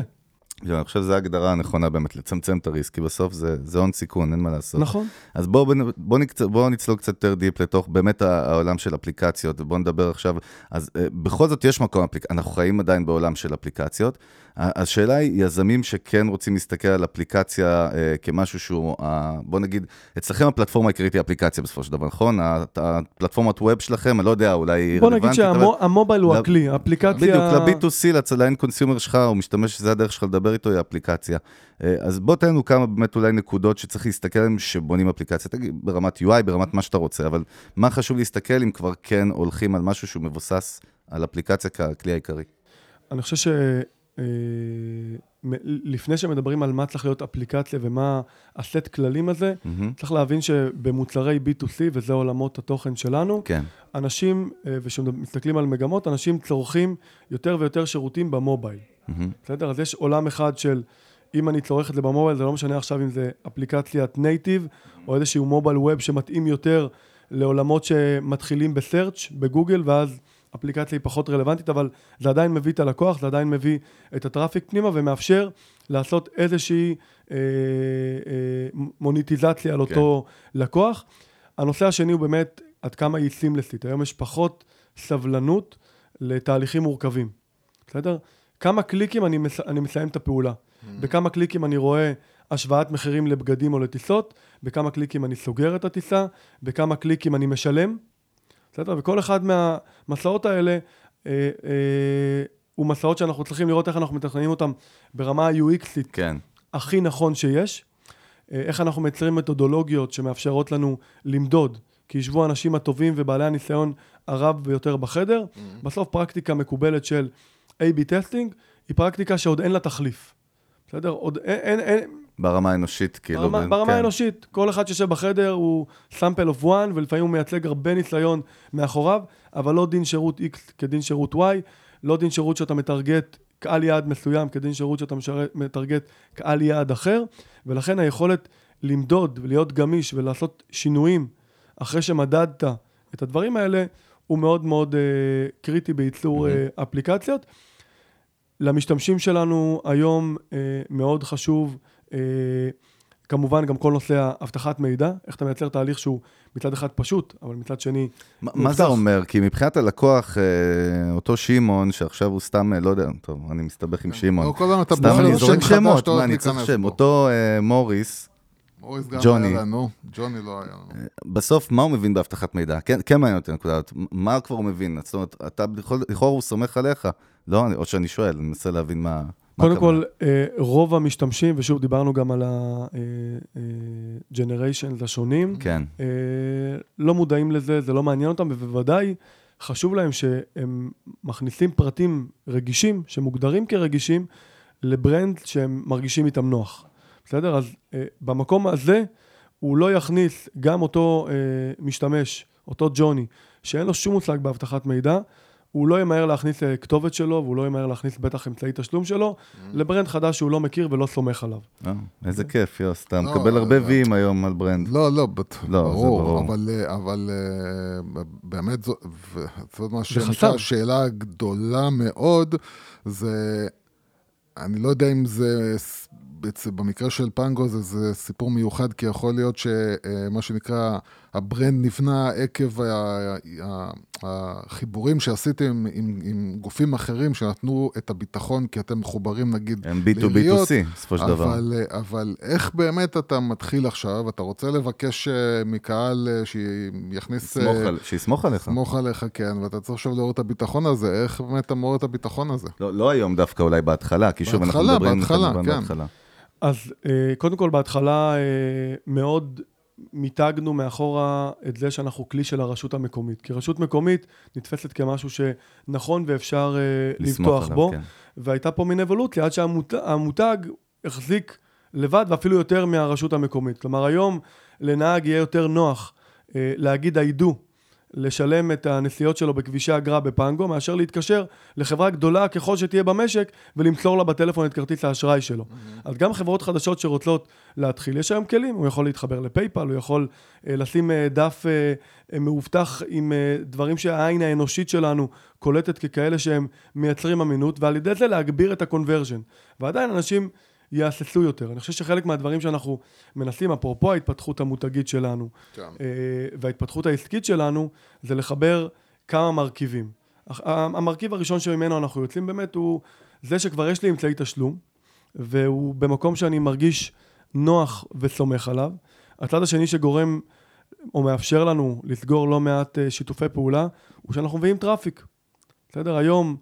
אני חושב שזו ההגדרה הנכונה באמת, לצמצם את הריסק, כי בסוף זה, זה הון סיכון, אין מה לעשות. נכון. אז בואו בוא, בוא נקצ... בוא נצלול קצת יותר דיפ לתוך באמת העולם של אפליקציות, בואו נדבר עכשיו, אז uh, בכל זאת יש מקום. אנחנו חיים עדיין בעולם של אפליקציות. השאלה היא, יזמים שכן רוצים להסתכל על אפליקציה uh, כמשהו שהוא, uh, בואו נגיד, אצלכם הפלטפורמה העיקרית היא אפליקציה בסופו של דבר, נכון? הפלטפורמת ווב שלכם, אני לא יודע, אולי היא רלוונטית. בוא נגיד שהמובייל הוא הכלי, האפליקציה... בדיוק, ל-B2C, ל-end consumer שלך, הוא משתמש, שזה הדרך שלך לדבר איתו, היא אפליקציה. אה, אז בוא תן לנו כמה באמת אולי נקודות שצריך להסתכל עליהן שבונים אפליקציה. תגיד, ברמת UI, ברמת מה שאתה רוצה, אבל מה חשוב להסתכל אם כבר כן הולכים על משהו שהוא מבוסס על אפליקציה ככלי העיקרי? אני חושב ש... אה, לפני שמדברים על מה צריך להיות אפליקציה ומה הסט כללים הזה, mm-hmm. צריך להבין שבמוצרי B2C, וזה עולמות התוכן שלנו, כן. אנשים, אה, וכשמסתכלים על מגמות, אנשים צורכים יותר ויותר שירותים במובייל. Mm-hmm. בסדר? אז יש עולם אחד של אם אני צורך את זה במובייל, זה לא משנה עכשיו אם זה אפליקציית נייטיב, או איזשהו מובייל ווב שמתאים יותר לעולמות שמתחילים בסרצ' בגוגל, ואז אפליקציה היא פחות רלוונטית, אבל זה עדיין מביא את הלקוח, זה עדיין מביא את הטראפיק פנימה, ומאפשר לעשות איזושהי אה, אה, מוניטיזציה על כן. אותו לקוח. הנושא השני הוא באמת עד כמה היא סימלסית. היום יש פחות סבלנות לתהליכים מורכבים, בסדר? כמה קליקים אני, מס... אני מסיים את הפעולה. Mm-hmm. בכמה קליקים אני רואה השוואת מחירים לבגדים או לטיסות, בכמה קליקים אני סוגר את הטיסה, בכמה קליקים אני משלם, בסדר? וכל אחד מהמסעות האלה אה, אה, הוא מסעות שאנחנו צריכים לראות איך אנחנו מתכננים אותם ברמה ה-UXית כן. הכי נכון שיש, אה, איך אנחנו מייצרים מתודולוגיות שמאפשרות לנו למדוד, כי ישבו האנשים הטובים ובעלי הניסיון הרב ביותר בחדר, mm-hmm. בסוף פרקטיקה מקובלת של A-B testing, היא פרקטיקה שעוד אין לה תחליף. בסדר? עוד אין... אין, אין ברמה האנושית, כאילו. ברמה, בין, ברמה כן. האנושית. כל אחד שיושב בחדר הוא sample of one, ולפעמים הוא מייצג הרבה ניסיון מאחוריו, אבל לא דין שירות X כדין שירות Y, לא דין שירות שאתה מטרגט קהל יעד מסוים כדין שירות שאתה מטרגט קהל יעד אחר, ולכן היכולת למדוד ולהיות גמיש ולעשות שינויים אחרי שמדדת את הדברים האלה, הוא מאוד מאוד uh, קריטי בייצור mm-hmm. uh, אפליקציות. למשתמשים שלנו היום אה, מאוד חשוב, כמובן גם כל נושא האבטחת מידע, איך אתה מייצר תהליך שהוא מצד אחד פשוט, אבל מצד שני... ما, מה זה אומר? כי מבחינת הלקוח, אה, אותו שמעון, שעכשיו הוא סתם, לא יודע, טוב, אני מסתבך עם כן. שמעון. כל הזמן אתה סתם אני זורק שמות, מה, אני צריך שם. אותו מוריס, מוריס גם ג'וני. היה לנו, ג'וני לא היה לנו. בסוף, מה הוא מבין באבטחת מידע? כן, כן מעניין אותי הנקודה הזאת. מה כבר הוא מבין? זאת אומרת, אתה, לכאורה הוא סומך עליך. לא, או שאני שואל, אני מנסה להבין מה... קודם כל, אה, רוב המשתמשים, ושוב, דיברנו גם על ה-generations אה, השונים, כן. אה, לא מודעים לזה, זה לא מעניין אותם, ובוודאי חשוב להם שהם מכניסים פרטים רגישים, שמוגדרים כרגישים, ל brand שהם מרגישים איתם נוח. בסדר? אז במקום הזה, הוא לא יכניס גם אותו משתמש, אותו ג'וני, שאין לו שום מושג באבטחת מידע, הוא לא ימהר להכניס אה, כתובת שלו, והוא לא ימהר להכניס בטח אמצעי תשלום שלו, mm. ל brand חדש שהוא לא מכיר ולא סומך עליו. אה, איזה כיף, יוס, אתה לא, מקבל הרבה אה, ויים היום על brand. לא, לא, ברור, אבל באמת זאת מה שנקרא שאלה גדולה מאוד, זה, אני לא יודע אם זה... במקרה של פנגו זה, זה סיפור מיוחד, כי יכול להיות שמה שנקרא, ה brand נבנה עקב החיבורים שעשיתם עם, עם, גופים אחרים שנתנו את הביטחון, כי אתם מחוברים נגיד הם B2B2C, בסופו של דבר. אבל, אבל איך באמת אתה מתחיל עכשיו, אתה רוצה לבקש אה, מקהל אה, שיכניס... שיסמוך עליך. סמוך עליך, כן, ואתה צריך עכשיו לעורר את הביטחון הזה, איך באמת אתה מעורר את הביטחון הזה? לא, לא היום דווקא, אולי בהתחלה, כי שוב, בהתחלה, אנחנו מדברים... בהתחלה, כן. בהתחלה. אז אה, קודם כל, בהתחלה מאוד מיתגנו מאחורה את זה שאנחנו כלי של הרשות המקומית. כי רשות מקומית נתפסת כמשהו שנכון ואפשר uh, לבטוח בו. כן. והייתה פה מין אבולוציה עד שהמותג החזיק לבד ואפילו יותר מהרשות המקומית. כלומר, היום לנהג יהיה יותר נוח uh, להגיד I do לשלם את הנסיעות שלו בכבישי אגרה בפנגו, מאשר להתקשר לחברה גדולה ככל שתהיה במשק ולמסור לה בטלפון את כרטיס האשראי שלו. Mm-hmm. אז גם חברות חדשות שרוצות להתחיל, יש היום כלים, הוא יכול להתחבר לפייפל, הוא יכול אה, לשים אה, דף אה, אה, מאובטח עם אה, דברים שהעין האנושית שלנו קולטת ככאלה שהם מייצרים אמינות, ועל ידי זה להגביר את הקונברז'ן. ועדיין אנשים... יהססו יותר. אני חושב שחלק מהדברים שאנחנו מנסים, אפרופו ההתפתחות המותגית שלנו, כן. אה, וההתפתחות העסקית שלנו, זה לחבר כמה מרכיבים. המרכיב הראשון שממנו אנחנו יוצאים באמת הוא זה שכבר יש לי אמצעי תשלום, והוא במקום שאני מרגיש נוח וסומך עליו. הצד השני שגורם או מאפשר לנו לסגור לא מעט אה, שיתופי פעולה, הוא שאנחנו מביאים traffic. בסדר? היום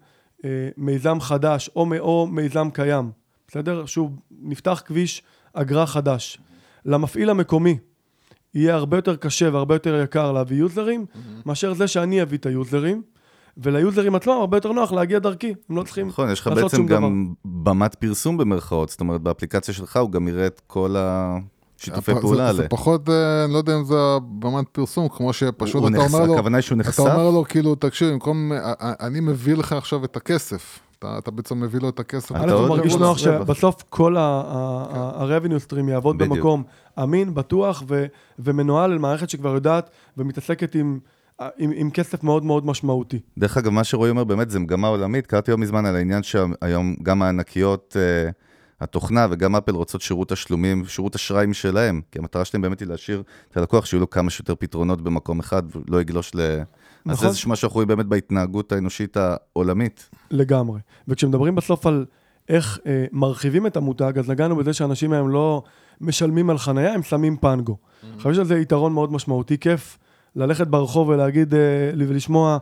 אה, מיזם חדש או, או מיזם קיים בסדר? שוב, נפתח כביש אגרה חדש. למפעיל המקומי יהיה הרבה יותר קשה והרבה יותר יקר להביא יוזרים. מאשר זה שאני אביא את היוזרים. וליוזרים עצמם הרבה יותר נוח להגיע דרכי, הם לא צריכים נכון, יש לך בעצם גם במת פרסום במרכאות, זאת אומרת, באפליקציה שלך הוא גם יראה את כל ה... שיתופי פעולה האלה. זה פחות, אה, אני לא יודע אם זה במת פרסום, כמו שפשוט אתה אומר לו, הכוונה היא שהוא נחשף? אתה אומר לו, כאילו, תקשיב, במקום, אני מביא לך עכשיו את הכסף, אתה, אתה בעצם מביא לו את הכסף. א', הוא מרגיש נוח שבסוף כל ה-revenue stream יעבוד במקום אמין, בטוח ומנוהל על מערכת שכבר יודעת ומתעסקת עם... עם, עם כסף מאוד מאוד משמעותי. דרך אגב, מה שרועי אומר באמת זה מגמה עולמית. קראתי לא מזמן על העניין שהיום גם הענקיות, uh, התוכנה וגם אפל רוצות שירות תשלומים, שירות אשראי משלהם. כי המטרה שלהם באמת היא להשאיר את הלקוח, שיהיו לו כמה שיותר פתרונות במקום אחד, ולא יגלוש ל... נכון. אז זה איזשהו משהו שאנחנו רואים באמת בהתנהגות האנושית העולמית. לגמרי. וכשמדברים בסוף על איך אה, מרחיבים את המותג, אז נגענו בזה שאנשים היום לא משלמים על חנייה, הם שמים פנגו. Mm-hmm. חושב שזה יתרון מאוד משמעותי, כיף ללכת ברחוב ולהגיד, אה, ולשמוע,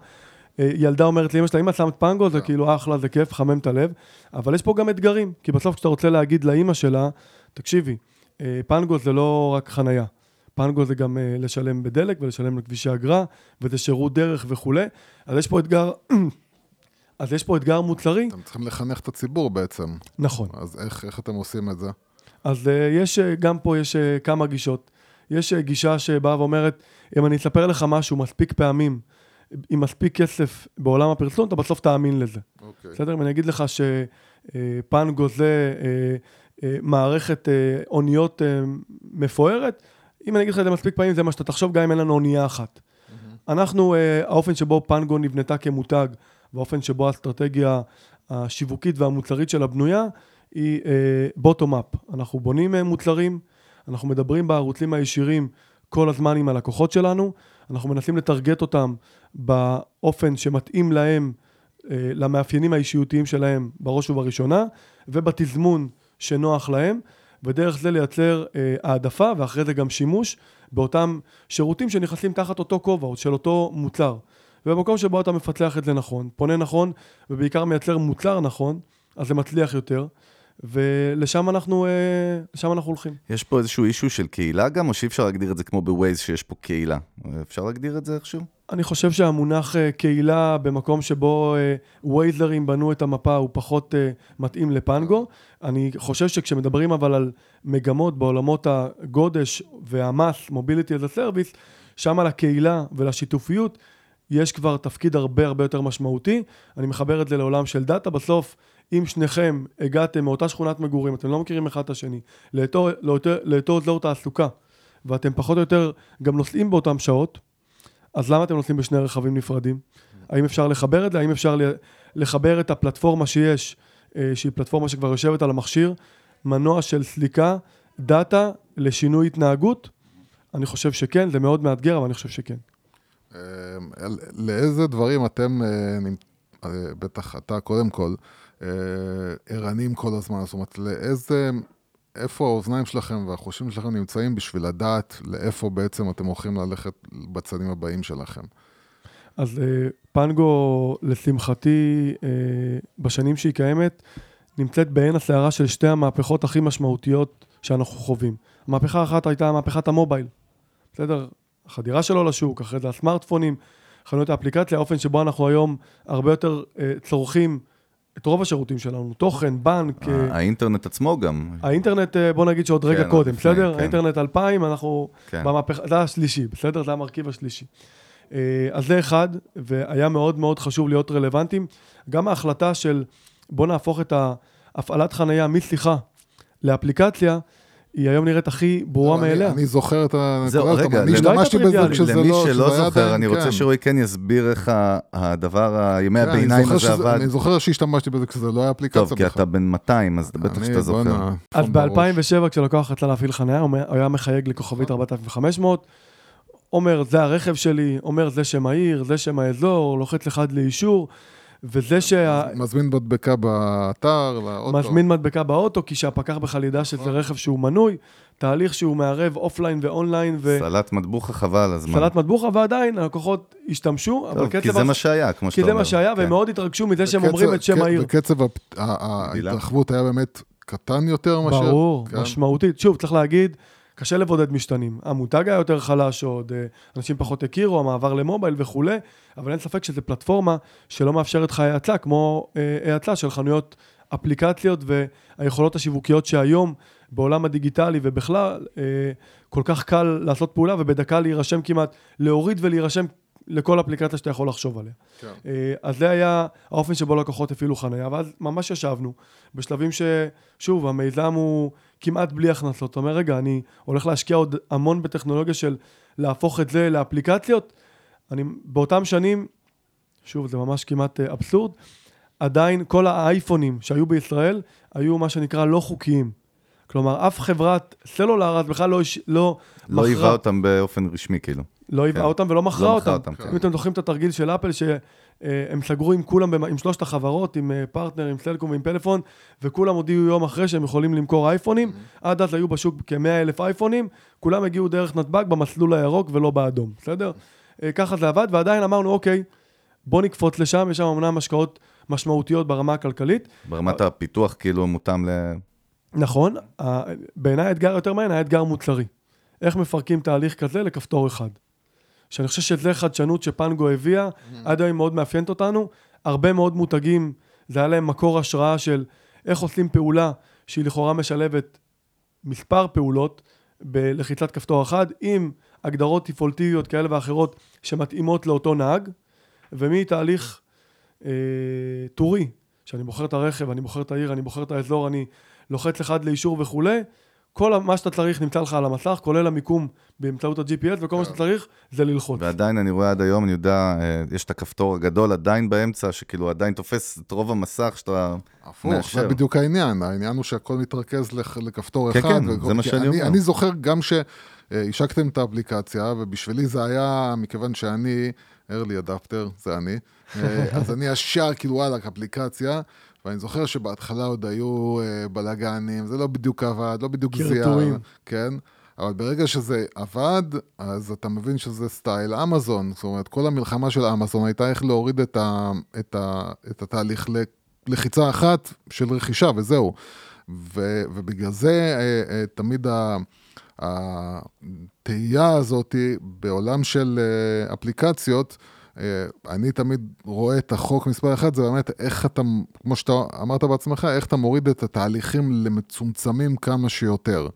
אה, ילדה אומרת לאמא שלה, אמא שמת פנגו, זה כאילו אחלה, זה כיף, חמם את הלב, אבל יש פה גם אתגרים, כי בסוף כשאתה רוצה להגיד לאמא שלה, תקשיבי, אה, פנגו זה לא רק חנייה. פנגו זה גם uh, לשלם בדלק ולשלם לכבישי אגרה, וזה שירות דרך וכולי. אז יש פה אתגר, אז יש פה אתגר מוצרי. אתם צריכים לחנך את הציבור בעצם. נכון. אז איך, איך אתם עושים את זה? אז uh, יש, uh, גם פה יש uh, כמה גישות. יש uh, גישה שבאה ואומרת, אם אני אספר לך משהו מספיק פעמים, עם מספיק כסף בעולם הפרסום, אתה בסוף תאמין לזה. אוקיי. בסדר? אם אני אגיד לך שפנגו זה מערכת אוניות מפוארת, אם אני אגיד לך את זה מספיק פעמים, זה מה שאתה תחשוב, גם אם אין לנו אונייה אחת. אנחנו, אה, האופן שבו פנגו נבנתה כמותג, והאופן שבו האסטרטגיה השיווקית והמוצרית שלה בנויה, היא בוטום uh, אפ. אנחנו בונים uh, מוצרים, אנחנו מדברים בערוצים הישירים כל הזמן עם הלקוחות שלנו, אנחנו מנסים לטרגט אותם באופן שמתאים להם, למאפיינים האישיותיים שלהם בראש ובראשונה, ובתזמון שנוח להם. ודרך זה לייצר אה, העדפה ואחרי זה גם שימוש באותם שירותים שנכנסים תחת אותו כובע של אותו מוצר. ובמקום שבו אתה מפצח את זה נכון, פונה נכון ובעיקר מייצר מוצר נכון, אז זה מצליח יותר. ולשם אנחנו, אה, אנחנו הולכים. יש פה איזשהו אישו של קהילה גם, או שאי אפשר להגדיר את זה כמו בווייז שיש פה קהילה? אפשר להגדיר את זה איכשהו? אני חושב שהמונח אה, קהילה במקום שבו וייזלרים אה, בנו את המפה הוא פחות מתאים לפנגו. אני חושב שכשמדברים אבל על מגמות בעולמות הגודש והמס, מוביליטי as a service, שם על הקהילה ולשיתופיות יש כבר תפקיד הרבה הרבה יותר משמעותי. אני מחבר את זה לעולם של דאטה. בסוף אם שניכם הגעתם מאותה שכונת מגורים, אתם לא מכירים אחד את השני, לאותו, אזור תעסוקה, ואתם פחות או יותר גם נוסעים באותן שעות, אז למה אתם נוסעים בשני רכבים נפרדים? האם אפשר לחבר את זה? האם אפשר לחבר את הפלטפורמה שיש, אה, שהיא פלטפורמה שכבר יושבת על המכשיר, מנוע של סליקה, דאטה לשינוי התנהגות? אני חושב שכן, זה מאוד מאתגר, אבל אני חושב שכן. אה, לאיזה דברים אתם, אה, בטח אתה קודם כל, אה, ערנים כל הזמן, זאת אומרת, לאיזה, איפה האוזניים שלכם והחושים שלכם נמצאים בשביל לדעת לאיפה בעצם אתם הולכים ללכת בצדים הבאים שלכם. אז אה, פנגו, לשמחתי, אה, בשנים שהיא קיימת, נמצאת בעין הסערה של שתי המהפכות הכי משמעותיות שאנחנו חווים. המהפכה האחת הייתה מהפכת המובייל, בסדר? החדירה שלו לשוק, אחרי זה הסמארטפונים, חנויות האפליקציה, האופן שבו אנחנו היום הרבה יותר צורכים את רוב השירותים שלנו, תוכן, בנק. אה, האינטרנט עצמו גם. האינטרנט, אה, בוא נגיד שעוד רגע כן, קודם, בסדר? כן. האינטרנט 2000, אנחנו כן. במהפכה, זה השלישי, בסדר? זה המרכיב השלישי. אה, אז זה אחד, והיה מאוד מאוד חשוב להיות רלוונטיים. גם ההחלטה של בוא נהפוך את ההפעלת חנייה משיחה לאפליקציה, היא היום נראית הכי ברורה אני- מאליה. אני זוכר את הנקודה הזאת, רגע, אני למי- השתמשתי לא בזה. כשזה למי לא... שלא כשזה היה זוכר, אני רוצה כן. שרועי כן יסביר איך ה- הדבר, ימי כן, הביניים הזה עבד. אני זוכר שהשתמשתי בזה כשזה לא היה אפליקציה טוב, כי אתה בן 200, אז בטח שאתה זוכר. אז פון בראש. ב-2007, כשלקוח רצה להפעיל חניה, הוא היה מחייג לכוכבית 4500, אומר, זה הרכב שלי, אומר, זה שם העיר, זה שם האזור, לוחץ אחד לאישור, וזה שה... מזמין מדבקה באתר, לאוטו. מזמין מדבקה באוטו, כי שהפקח בכלל ידע שזה נכון. רכב שהוא מנוי, תהליך שהוא מערב offline ו online, סלט מטבוחה חבל על הזמן. וסלט מטבוחה, ועדיין הלקוחות השתמשו, אבל טוב, כי קצב... זה הס- מה שהיה, כמו שאתה כי אומר. זה מה שהיה, כן. והם מאוד התרגשו מזה שהם אומרים את שם העיר. וקצב. ההתרחבות היה באמת קטן יותר מאשר... ברור, כן. משמעותית. שוב, צריך להגיד, קשה לבודד משתנים. המותג היה יותר חלש עוד, אה, אנשים פחות הכירו, המעבר ל mobile וכולי, אבל אין ספק שזו פלטפורמה שלא מאפשרת לך האצה, כמו אה, האצה של חנויות אפליקציות והיכולות השיווקיות שהיום בעולם הדיגיטלי ובכלל, אה, כל כך קל לעשות פעולה ובדקה להירשם כמעט, להוריד ולהירשם לכל אפליקציה שאתה יכול לחשוב עליה. כן. אה, אז זה היה האופן שבו לקוחות הפעילו חניה, ואז ממש ישבנו בשלבים ששוב, המיזם הוא כמעט בלי הכנסות. אתה אומר, רגע, אני הולך להשקיע עוד המון בטכנולוגיה של להפוך את זה לאפליקציות. אני באותם שנים, שוב, זה ממש כמעט אה, אבסורד, עדיין כל האייפונים שהיו בישראל היו מה שנקרא לא חוקיים. כלומר, אף חברת סלולר אז בכלל לא, לא, לא מכרה- היווה אותם באופן רשמי, כאילו. לא היווה כן. אותם ולא מכרה לא מכרה אותם. אותם, כן. אם אתם זוכרים את התרגיל של אפל, שהם סגרו עם כולם, עם שלושת החברות, עם אה, פרטנר, עם סלקום ועם פלאפון, וכולם הודיעו יום אחרי שהם יכולים למכור אייפונים. Mm-hmm. עד אז היו בשוק כ-100 אלף אייפונים, כולם הגיעו דרך נתב"ג במסלול הירוק ולא באדום, בסדר? אה, ככה זה עבד, ועדיין אמרנו, אוקיי, בוא נקפוץ לשם, יש שם אמנם השקעות משמעותיות ברמה הכלכלית. ברמת הפיתוח, כאילו, מותאם ל... נכון, בעיניי האתגר יותר מעניין, האתגר מוצרי. איך מפרקים תהליך כזה לכפתור אחד. שאני חושב שזה חדשנות שפנגו הביאה, עד היום מאוד מאפיינת אותנו. הרבה מאוד מותגים, זה היה להם מקור השראה של איך עושים פעולה שהיא לכאורה משלבת מספר פעולות בלחיצת כפתור אחד, עם הגדרות טיפולטיביות כאלה ואחרות שמתאימות לאותו נהג, ומתהליך אה, טורי, שאני בוחר את הרכב, אני בוחר את העיר, אני בוחר את האזור, אני לוחץ אחד לאישור וכולי, כל מה שאתה צריך נמצא לך על המסך, כולל המיקום באמצעות ה-GPS, וכל מה שאתה צריך זה ללחוץ. ועדיין אני רואה עד היום, אני יודע, אה, יש את הכפתור הגדול עדיין באמצע, שכאילו עדיין תופס את רוב המסך שאתה... הפוך, מאשר. זה בדיוק העניין. העניין הוא שהכל מתרכז לכ- לכפתור כן, אחד. כן, וכל- זה מה שאני אני, אומר. אני זוכר גם שהשקתם את האפליקציה, ובשבילי זה היה, מכיוון שאני, early adapter, זה אני, אה, אז אני ישר, כאילו, וואלה, אפליקציה. ואני זוכר שבהתחלה עוד היו אה, בלאגנים, זה לא בדיוק עבד, לא בדיוק קרטורים. כן? אבל ברגע שזה עבד, אז אתה מבין שזה סטייל אמזון. זאת אומרת, כל המלחמה של אמזון הייתה איך להוריד את, ה, את, ה, את התהליך ללחיצה אחת של רכישה, וזהו. ו, ובגלל זה אה, אה, תמיד ה... התהייה הזאת בעולם של אה, אפליקציות, אני תמיד רואה את החוק מספר אחד, זה באמת איך אתה, כמו שאתה אמרת בעצמך, איך אתה מוריד את התהליכים למצומצמים כמה שיותר.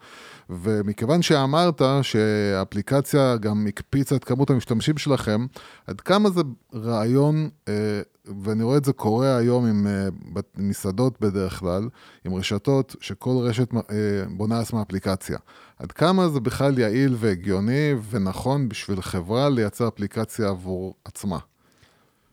ומכיוון שאמרת שהאפליקציה גם הקפיצה את כמות המשתמשים שלכם, עד כמה זה רעיון, אה, ואני רואה את זה קורה היום עם אה, בת- מסעדות בדרך כלל, עם רשתות שכל רשת אה, בונה לעצמה אפליקציה. עד כמה זה בכלל יעיל והגיוני ונכון בשביל חברה לייצר אפליקציה עבור עצמה.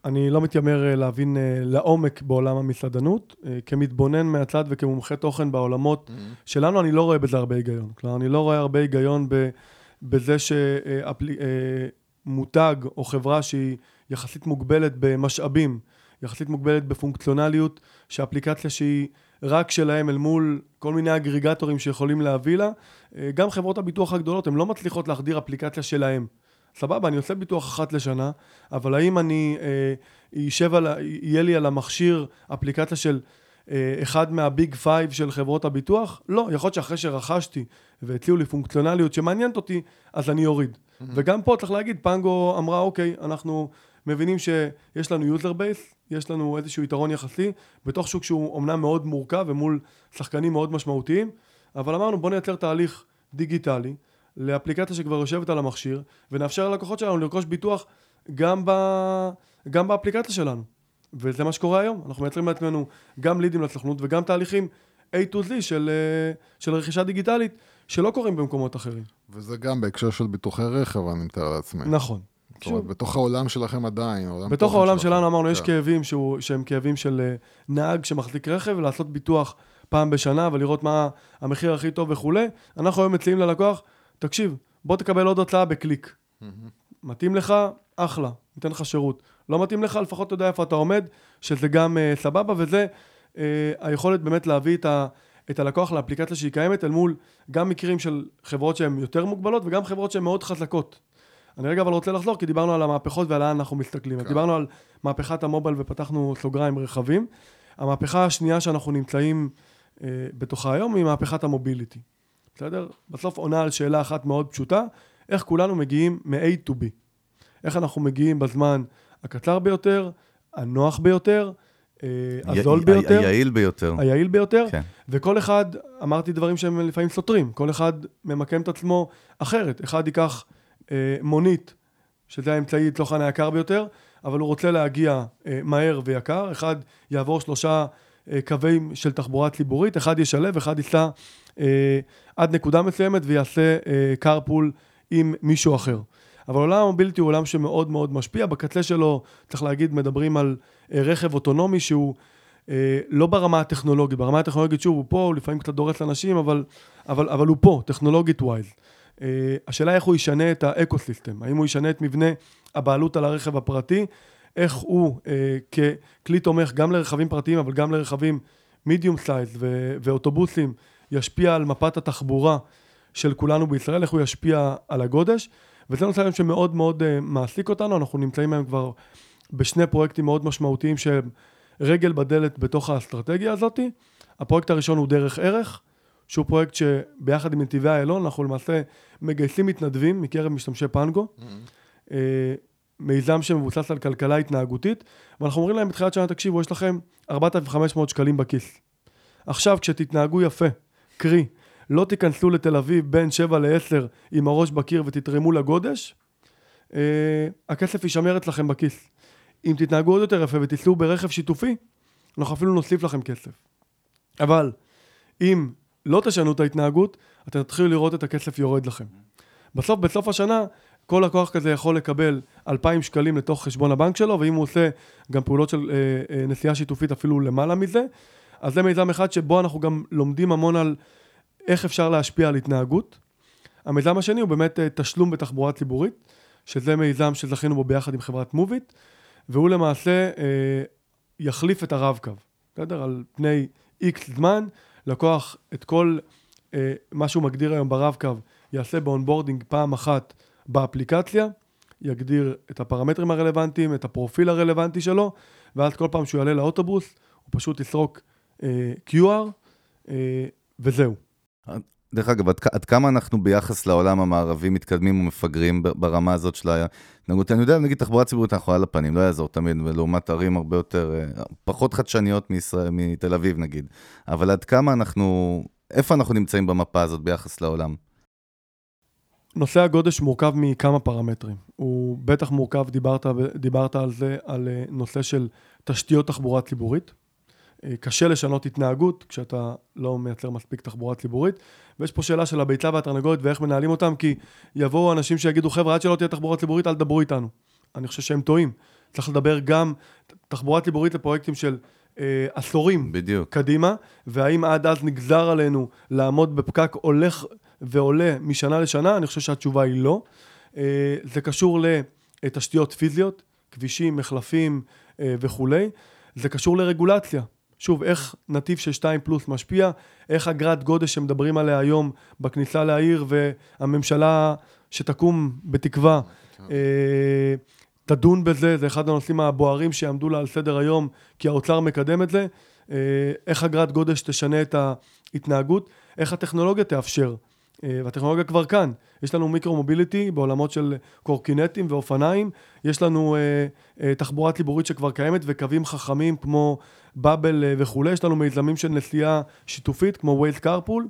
אני לא מתיימר אה, להבין אה, לעומק בעולם המסעדנות. אה, כמתבונן מהצד וכמומחה תוכן בעולמות שלנו, אני לא רואה בזה הרבה היגיון. כלומר, אני לא רואה הרבה היגיון ב, בזה שמותג או חברה שהיא יחסית מוגבלת במשאבים, יחסית מוגבלת בפונקציונליות, שאפליקציה שהיא רק שלהם אל מול כל מיני אגריגטורים שיכולים להביא לה, גם חברות הביטוח הגדולות, הן לא מצליחות להחדיר אפליקציה שלהם. סבבה, אני עושה ביטוח אחת לשנה, אבל האם אני אה, יישב על, יהיה לי על המכשיר אפליקציה של אה, אחד מה big five של חברות הביטוח? לא, יכול להיות שאחרי שרכשתי והציעו לי פונקציונליות שמעניינת אותי, אז אני אוריד. וגם פה צריך להגיד, פנגו אמרה, אוקיי, אנחנו מבינים שיש לנו user base, יש לנו איזשהו יתרון יחסי, בתוך שוק שהוא אומנם מאוד מורכב ומול שחקנים מאוד משמעותיים, אבל אמרנו, בוא נייצר תהליך דיגיטלי לאפליקציה שכבר יושבת על המכשיר, ונאפשר ללקוחות שלנו לרכוש ביטוח גם, ב, גם באפליקציה שלנו. וזה מה שקורה היום, אנחנו מייצרים לעצמנו גם לידים לסוכנות וגם תהליכים A to Z של, אה, של רכישה דיגיטלית, שלא קורים במקומות אחרים. וזה גם בהקשר של ביטוחי רכב, אני מתאר לעצמי. נכון. זאת אומרת, בתוך העולם שלכם עדיין, העולם בתוך העולם שלכם. שלנו אמרנו, יש כן. כאבים שהוא, שהם כאבים של אה, נהג שמחזיק רכב, ולעשות ביטוח פעם בשנה ולראות מה המחיר הכי טוב וכולי. אנחנו היום מציעים ללקוח, תקשיב, בוא תקבל עוד הוצאה בקליק. מתאים לך, אחלה, ניתן לך שירות. לא מתאים לך, לפחות אתה יודע איפה אתה עומד, שזה גם uh, סבבה, וזה uh, היכולת באמת להביא את, ה, את הלקוח לאפליקציה שהיא קיימת, אל מול גם מקרים של חברות שהן יותר מוגבלות, וגם חברות שהן מאוד חזקות. אני רגע אבל רוצה לחזור, כי דיברנו על המהפכות ועל לאן אנחנו מסתכלים. כן. כן. דיברנו על מהפכת המובייל ופתחנו סוגריים רחבים. המהפכה השנייה שאנחנו נמצאים uh, בתוכה היום היא מהפכת המוביליטי. בסדר? בסוף עונה על שאלה אחת מאוד פשוטה, איך כולנו מגיעים מ-A to B. איך אנחנו מגיעים בזמן הקצר ביותר, הנוח ביותר, אה, הזול י- ביותר, היעיל ביותר. היעיל ביותר, כן. וכל אחד, אמרתי דברים שהם לפעמים סותרים, כל אחד ממקם את עצמו אחרת. אחד ייקח אה, מונית, שזה האמצעי לצורך העניין היקר ביותר, אבל הוא רוצה להגיע אה, מהר ויקר, אחד יעבור שלושה אה, קווים של תחבורה ציבורית, אחד ישלב, אחד ייסע אה, עד נקודה מסוימת ויעשה אה, carpool עם מישהו אחר. אבל עולם ה mobility הוא עולם שמאוד מאוד משפיע, בקצה שלו, צריך להגיד, מדברים על אה, רכב אוטונומי שהוא אה, לא ברמה הטכנולוגית, ברמה הטכנולוגית, שוב, הוא פה, הוא לפעמים קצת דורס אנשים, אבל, אבל, אבל הוא פה, טכנולוגית wise. אה, השאלה איך הוא ישנה את ה ecosystem, האם הוא ישנה את מבנה הבעלות על הרכב הפרטי, איך הוא אה, ככלי תומך גם לרכבים פרטיים, אבל גם לרכבים מידיום סייז ואוטובוסים, ישפיע על מפת התחבורה של כולנו בישראל, איך הוא ישפיע על הגודש, וזה נושא היום שמאוד מאוד אה, מעסיק אותנו, אנחנו נמצאים היום כבר בשני פרויקטים מאוד משמעותיים שהם רגל בדלת בתוך האסטרטגיה הזאת. הפרויקט הראשון הוא דרך ערך, שהוא פרויקט שביחד עם נתיבי איילון אנחנו למעשה מגייסים מתנדבים מקרב משתמשי פנגו. אה, מיזם שמבוסס על כלכלה התנהגותית, ואנחנו אומרים להם בתחילת שנה, תקשיבו, יש לכם 4,500 שקלים בכיס. עכשיו, כשתתנהגו יפה, קרי, לא תיכנסו לתל אביב בין 7 ל-10 עם הראש בקיר ותתרמו לגודש, אה, הכסף יישמר אצלכם בכיס. אם תתנהגו עוד יותר יפה ותיסעו ברכב שיתופי, אנחנו אפילו נוסיף לכם כסף. אבל אם לא תשנו את ההתנהגות, אתם תתחילו לראות את הכסף יורד לכם. בסוף, בסוף השנה, כל לקוח כזה יכול לקבל 2,000 שקלים לתוך חשבון הבנק שלו, ואם הוא עושה גם פעולות של אה, אה, נסיעה שיתופית אפילו למעלה מזה, אז זה מיזם אחד שבו אנחנו גם לומדים המון על איך אפשר להשפיע על התנהגות. המיזם השני הוא באמת אה, תשלום בתחבורה ציבורית, שזה מיזם שזכינו בו ביחד עם חברת מוביט, והוא למעשה אה, יחליף את הרב-קו, בסדר? על פני איקס זמן, לקוח את כל אה, מה שהוא מגדיר היום ברב-קו, יעשה ב onboarding פעם אחת באפליקציה, יגדיר את הפרמטרים הרלוונטיים, את הפרופיל הרלוונטי שלו, ואז כל פעם שהוא יעלה לאוטובוס, הוא פשוט יסרוק QR, אה, וזהו. דרך אגב, עד, עד כמה אנחנו ביחס לעולם המערבי מתקדמים ומפגרים ברמה הזאת של ההתנהגות? אני יודע, נגיד תחבורה ציבורית אנחנו על הפנים, לא יעזור תמיד, ולעומת ערים הרבה יותר, אה, פחות חדשניות מישראל, מתל אביב נגיד. אבל עד כמה אנחנו, איפה אנחנו נמצאים במפה הזאת ביחס לעולם? נושא הגודש מורכב מכמה פרמטרים. הוא בטח מורכב, דיברת, דיברת על זה, על אה, נושא של תשתיות תחבורה ציבורית. קשה לשנות התנהגות כשאתה לא מייצר מספיק תחבורה ציבורית. ויש פה שאלה של הביצה והתרנגולת ואיך מנהלים אותם, כי יבואו אנשים שיגידו, חבר'ה, עד שלא תהיה תחבורה ציבורית, אל תדברו איתנו. אני חושב שהם טועים. צריך לדבר גם, תחבורה ציבורית לפרויקטים של אה, עשורים בדיוק. קדימה, והאם עד אז נגזר עלינו לעמוד בפקק הולך ועולה משנה לשנה? אני חושב שהתשובה היא לא. אה, זה קשור לתשתיות פיזיות, כבישים, מחלפים אה, וכולי. זה קשור לרגולציה. שוב, איך נתיב של 2 פלוס משפיע, איך אגרת גודש שמדברים עליה היום בכניסה לעיר והממשלה שתקום בתקווה אה, תדון בזה, זה אחד הנושאים הבוערים שיעמדו לה על סדר היום, כי האוצר מקדם את זה. אה, איך אגרת גודש תשנה את ההתנהגות, איך הטכנולוגיה תאפשר. אה, והטכנולוגיה כבר כאן. יש לנו מיקרו-מוביליטי בעולמות של קורקינטים ואופניים, יש לנו אה, אה, תחבורה ציבורית שכבר קיימת וקווים חכמים כמו באבל אה, וכולי, יש לנו מיזמים של נסיעה שיתופית כמו ווייז קרפול.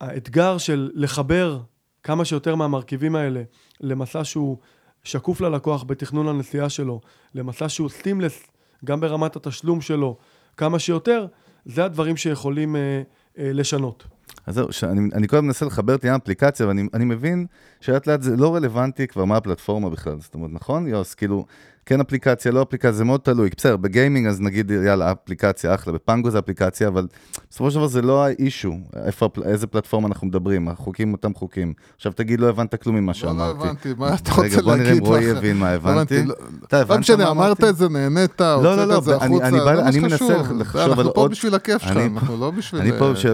האתגר של לחבר כמה שיותר מהמרכיבים האלה למסע שהוא שקוף ללקוח בתכנון הנסיעה שלו, למסע שהוא סטימלס גם ברמת התשלום שלו, כמה שיותר, זה הדברים שיכולים אה, אה, לשנות. אז זהו, שאני, אני כל הזמן מנסה לחבר את העניין האפליקציה, ואני מבין שלאט לאט זה לא רלוונטי כבר מה הפלטפורמה בכלל, זאת אומרת, נכון, יוס? כאילו, כן אפליקציה, לא אפליקציה, זה מאוד תלוי. בסדר, בגיימינג אז נגיד, יאללה, אפליקציה, אחלה, בפנגו זה אפליקציה, אבל בסופו של דבר זה לא האישו, איפה, איזה פלטפורמה אנחנו מדברים, החוקים אותם חוקים. עכשיו תגיד, לא הבנת כלום ממה שאמרתי. לא הבנתי, מה אתה רוצה להגיד רגע, בוא נראה אם רועי הבין מה הבנתי. אתה הבנת מה אמרתי? לא משנה, אמרת את זה, נהנית, הוצאת את זה החוצה, זה מה שחשוב. אנחנו פה בשביל הכיף שלך, אנחנו לא בשביל...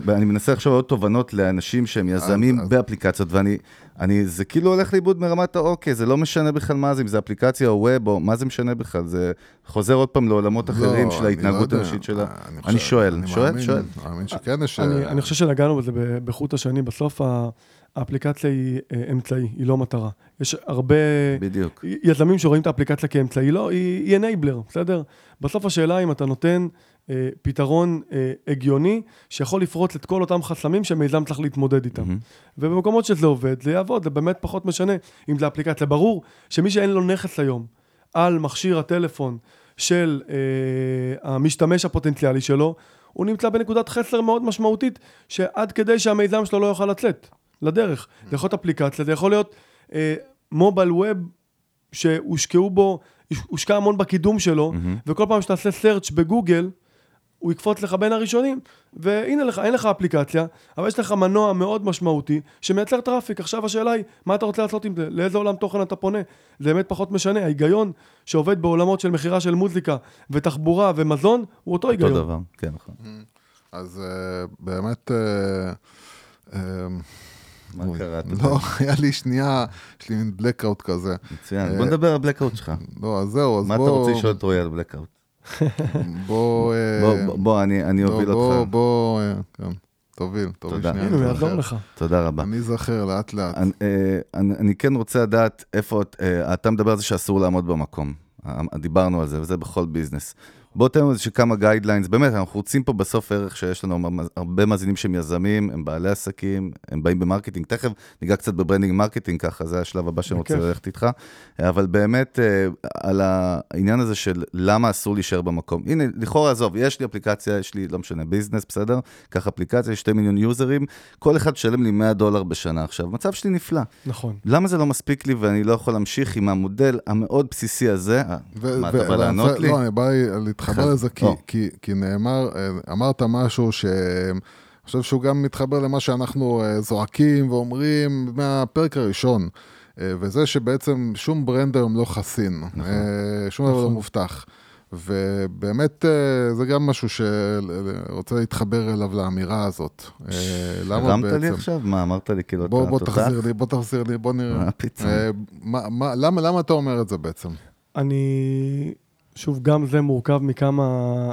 אני מנסה לחשוב על עוד תובנות לאנשים שהם יזמים באפליקציות, ואני... אני, זה כאילו הולך לאיבוד מרמת האוקיי, זה לא משנה בכלל מה זה, אם זה אפליקציה או ווב, או מה זה משנה בכלל, זה חוזר עוד פעם לעולמות לא, אחרים של ההתנהגות לא האנושית שלה. אני, אני שואל, אני שואל, מאמין, שואל. אני מאמין שכן יש... אני, אני חושב שנגענו בזה בחוט השני, בסוף האפליקציה היא אה, אמצעי, היא לא מטרה. יש הרבה בדיוק. יזמים שרואים את האפליקציה כאמצעי, לא, היא, היא אנייבלר, בסדר? בסוף השאלה אם אתה נותן אה, פתרון אה, הגיוני, שיכול לפרוץ את כל אותם חסמים שמיזם צריך להתמודד איתם. Mm-hmm. ובמקומות שזה עובד, זה יעבוד, זה באמת פחות משנה אם זה אפליקציה. ברור שמי שאין לו נכס היום על מכשיר הטלפון של אה, המשתמש הפוטנציאלי שלו, הוא נמצא בנקודת חסר מאוד משמעותית, שעד כדי שהמיזם שלו לא יוכל לצאת לדרך. Mm-hmm. זה יכול להיות אפליקציה, זה יכול להיות אה, מובייל ווב שהושקעו בו, הושקע המון בקידום שלו, mm-hmm. וכל פעם שאתה עושה search בגוגל, הוא יקפוץ לך בין הראשונים, והנה לך, אין לך אפליקציה, אבל יש לך מנוע מאוד משמעותי שמייצר traffic. עכשיו השאלה היא, מה אתה רוצה לעשות עם זה? לאיזה עולם תוכן אתה פונה? זה באמת פחות משנה. ההיגיון שעובד בעולמות של מכירה של מוזיקה ותחבורה ומזון, הוא אותו היגיון. אותו דבר, כן, נכון. אז אה, באמת... אה, אה, מה קרה? לא, היה לי שנייה, יש לי מין blackout כזה. מצוין, בוא נדבר על blackout שלך. לא, אז זהו, אז בוא... מה אתה רוצה לשאול את רועי על blackout? בוא... בוא, בוא, אני, אני אוביל בוא, אותך. בוא, כן, תוביל, תוביל תודה. שנייה. הנה, הוא יעזור לך. תודה רבה. אני אזכר לאט לאט. אני, אני, אני כן רוצה לדעת איפה, אתה מדבר על זה שאסור לעמוד במקום. דיברנו על זה, וזה בכל business. בוא תן לנו איזה כמה guidelines, באמת, אנחנו רוצים פה בסוף ערך שיש לנו הרבה מאזינים שהם יזמים, הם בעלי עסקים, הם באים ב marketing, תכף ניגע קצת ב branding marketing ככה, זה השלב הבא שאני רוצה ללכת איתך, אבל באמת, אה, על העניין הזה של למה אסור להישאר במקום. הנה, לכאורה, עזוב, יש לי אפליקציה, יש לי, לא משנה, ביזנס, בסדר? קח אפליקציה, יש 2 מיליון יוזרים, כל אחד משלם לי 100 דולר בשנה עכשיו, מצב שלי נפלא. נכון. למה זה לא מספיק לי ואני לא יכול להמשיך עם המודל המאוד בסיסי הזה? מה, אתה בא לענות לי? לא, אני בא להתחבר לזה, כי, כי, כי נאמר, אמרת משהו ש... אני חושב שהוא גם מתחבר למה שאנחנו זועקים ואומרים מהפרק הראשון, וזה שבעצם שום ברנד היום לא חסין, נכון. שום דבר לא נכון. מובטח. ובאמת זה גם משהו שרוצה להתחבר אליו לאמירה הזאת. למה בעצם... הרמת לי עכשיו? מה, אמרת לי כאילו בוא, בוא תחזיר לי, בוא תחזיר לי, בוא נראה. מה פתאום? למה, למה אתה אומר את זה בעצם? אני שוב, גם זה מורכב מכמה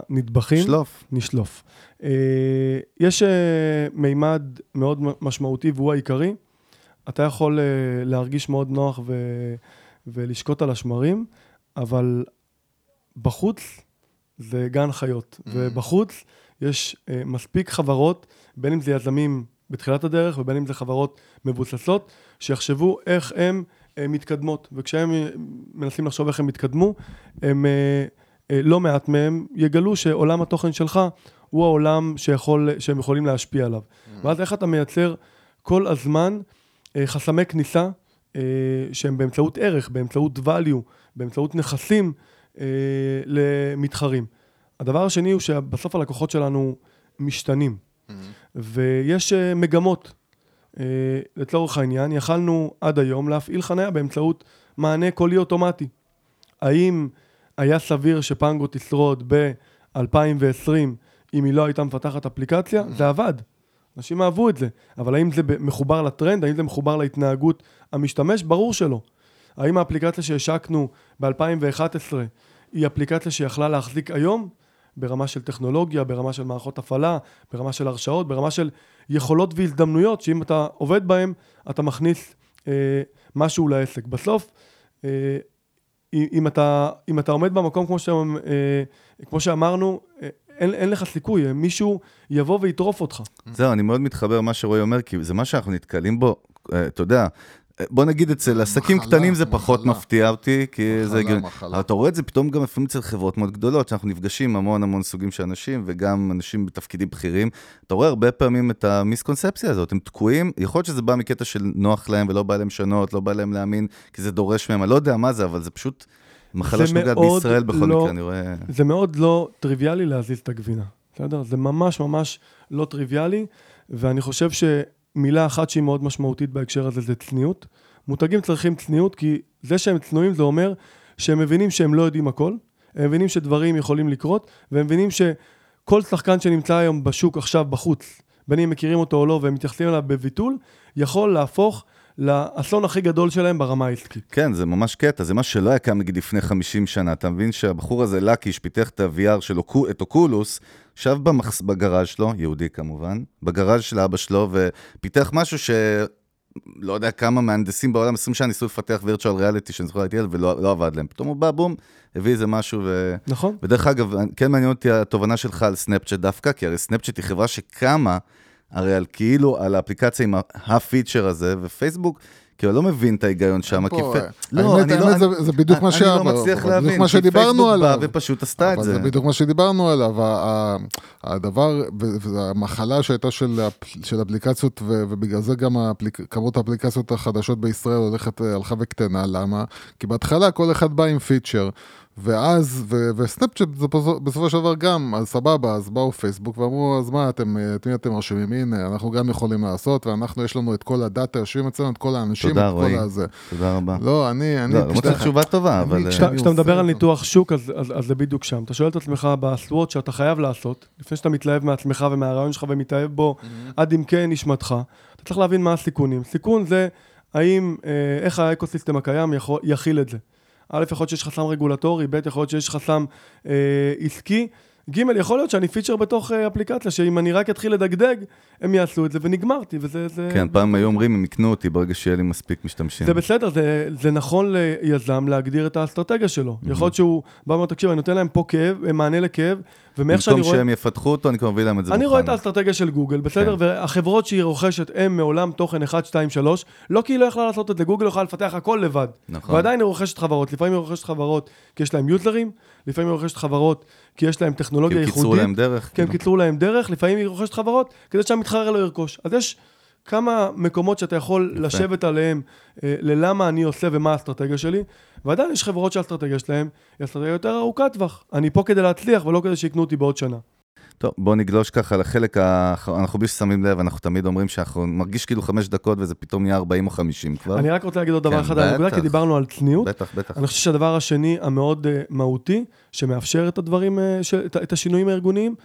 נדבכים. שלוף. נשלוף. אה, יש אה, מימד מאוד משמעותי והוא העיקרי. אתה יכול אה, להרגיש מאוד נוח ו... ולשקוט על השמרים, אבל בחוץ זה גן חיות, mm. ובחוץ יש מספיק חברות, בין אם זה יזמים בתחילת הדרך ובין אם זה חברות מבוססות, שיחשבו איך הם מתקדמות, וכשהם מנסים לחשוב איך הם יתקדמו, הם, לא מעט מהם יגלו שעולם התוכן שלך הוא העולם שיכול, שהם יכולים להשפיע עליו. Mm. ואז איך אתה מייצר כל הזמן חסמי כניסה שהם באמצעות ערך, באמצעות value, באמצעות נכסים למתחרים. הדבר השני הוא שבסוף הלקוחות שלנו משתנים, mm-hmm. ויש מגמות. Uh, לצורך העניין, יכלנו עד היום להפעיל חניה באמצעות מענה קולי אוטומטי. האם היה סביר שפנגו תשרוד ב-2020 אם היא לא הייתה מפתחת אפליקציה? זה עבד. אנשים אהבו את זה. אבל האם זה מחובר לטרנד? האם זה מחובר להתנהגות המשתמש? ברור שלא. האם האפליקציה שהשקנו ב-2011 היא אפליקציה שיכלה להחזיק היום? ברמה של טכנולוגיה, ברמה של מערכות הפעלה, ברמה של הרשאות, ברמה של יכולות והזדמנויות, שאם אתה עובד בהן, אתה מכניס אה, משהו לעסק. בסוף, אה, אם, אתה, אם אתה עומד במקום כמו, ש, אה, כמו שאמרנו, אה, אין, אין לך סיכוי, מישהו יבוא ויטרוף אותך. זהו, אני מאוד מתחבר למה שרועי אומר, כי זה מה שאנחנו נתקלים בו, אה, אתה יודע, בוא נגיד אצל עסקים מחלה, קטנים זה פחות מחלה. מפתיע אותי, כי מחלה, זה הגיוני. מחלה. אבל אתה רואה את זה פתאום גם לפעמים אצל חברות מאוד גדולות, שאנחנו נפגשים עם המון המון סוגים של אנשים, וגם אנשים בתפקידים בכירים. אתה רואה הרבה פעמים את המיסקונספציה הזאת, הם תקועים, יכול להיות שזה בא מקטע של נוח להם ולא בא להם לשנות, לא בא להם להאמין, כי זה דורש מהם, אני לא יודע מה זה, אבל זה פשוט מחלה שנוגעת מאוד בישראל בכל לא- מקרה, אני רואה... זה מאוד לא טריוויאלי להזיז את הגבינה, בסדר? זה ממש ממש לא טריוויאלי, ואני חושב שמילה אחת שהיא מאוד משמעותית בהקשר הזה זה צניעות. מותגים צריכים צניעות, כי זה שהם צנועים זה אומר שהם מבינים שהם לא יודעים הכל, הם מבינים שדברים יכולים לקרות, והם מבינים שכל שחקן שנמצא היום בשוק עכשיו בחוץ, בין אם מכירים אותו או לא, והם מתייחסים אליו בביטול, יכול להפוך לאסון הכי גדול שלהם ברמה העסקית. כן, זה ממש קטע, זה מה שלא היה קם נגיד לפני 50 שנה. אתה מבין שהבחור הזה, לקיש, פיתח את ה-VR קו- את אוקולוס, ישב במחס... בגראז' שלו, יהודי כמובן, בגראז' של אבא שלו, ופיתח משהו ש... לא יודע כמה מהנדסים בעולם, 20 שנה ניסו לפתח וירטואל ריאליטי, שאני זוכר הייתי ילד, ולא לא עבד להם. פתאום הוא בא, בום, הביא איזה משהו, ו... נכון? ודרך אגב, כן מעניין אותי התובנה שלך על סנאפצ'אט דווקא, כי הרי סנאפצ'אט היא חברה שקמה, הרי על כאילו, על האפליקציה עם הפיצ'ר הזה, ופייסבוק, כאילו, לא מבין את ההיגיון שם, כי... אה, לא, האמת- אני לא... זה- זה בדיוק מה שהיה, אני לא מצליח להבין, בדיוק מה כי שדיברנו פייסבוק עליו. בא ופשוט עשתה את זה. זה בדיוק מה שדיברנו עליו, הדבר, והמחלה שהייתה של אפליקציות, ובגלל זה גם כמות האפליקציות החדשות בישראל הולכת, אה, הלכה וקטנה, למה? כי בהתחלה כל אחד בא עם פיצ'ר. ואז, ו- וסנאפצ'אט זה בסופו- של דבר גם, אז סבבה, אז באו פייסבוק ואמרו, אז מה, אתם, אה, את מי אתם מרשימים? הנה, אנחנו גם יכולים לעשות, ואנחנו, יש לנו את כל הדאטה, יושבים אצלנו את כל האנשים, תודה, את כל רועי. הזה. תודה רבה. לא, אני, אני, לא, למרות שזו תשובה טובה, אבל... אה, כשאתה- מדבר על. ניתוח שוק, אז, אז, אז זה בדיוק שם. אתה שואל את עצמך בסוואט שאתה חייב לעשות, לפני שאתה מתלהב מעצמך ומהרעיון שלך ומתאהב בו, עד עמקי נשמתך, אתה צריך להבין מה הסיכונים. סיכון זה האם, אה, איך האקוסיסטם הקיים יכול, יכיל את זה. א', יכול להיות שיש חסם רגולטורי, ב', יכול להיות שיש חסם אה, עסקי, ג', יכול להיות שאני פיצ'ר בתוך אה, אפליקציה, שאם אני רק אתחיל לדגדג, הם יעשו את זה, ונגמרתי, וזה... זה, כן, פעם היו אומרים, הם יקנו אותי ברגע שיהיה לי מספיק משתמשים. זה בסדר, זה, זה נכון ליזם להגדיר את האסטרטגיה שלו. Mhm. יכול להיות שהוא בא ואומר, תקשיב, אני נותן להם פה כאב, מענה לכאב, ומאיך שאני במקום רואה... שהם יפתחו אותו, אני כבר מביא להם את זה אני מוכן. רואה את האסטרטגיה של גוגל, בסדר? כן. והחברות שהיא רוכשת הן מעולם תוכן 1, 2, 3, לא כי היא לא יכלה לעשות את זה, גוגל יכולה לפתח הכל לבד. נכון. ועדיין היא רוכשת חברות, לפעמים היא רוכשת חברות כי יש להם יוזרים, לפעמים היא רוכשת חברות כי יש להם כי טכנולוגיה הם ייחודית. קיצרו להם דרך. כי הם כאילו. קיצרו להם דרך, לפעמים היא רוכשת חברות כדי שהמתחרה לא ירכוש. אז יש כמה מקומות שאתה יכול יפה. לשבת עליהם אה, ללמה אני עושה ומה האסטרטגיה שלי, ועדיין יש חברות שהאסטרטגיה שלהם היא אסטרטגיה יותר ארוכת טווח. אני פה כדי להצליח ולא כדי שיקנו אותי בעוד שנה. טוב, בוא נגלוש ככה לחלק האחרון, אנחנו בלי ששמים לב, אנחנו תמיד אומרים שאנחנו מרגיש כאילו חמש דקות וזה פתאום נהיה 40 או 50 כבר. אני רק רוצה להגיד עוד דבר כן, אחד על הנקודה. כי דיברנו על צניעות. בטח, בטח. אני חושב שהדבר השני המאוד uh, מהותי, שמאפשר את הדברים, ש, את, את השינויים הארגוניים,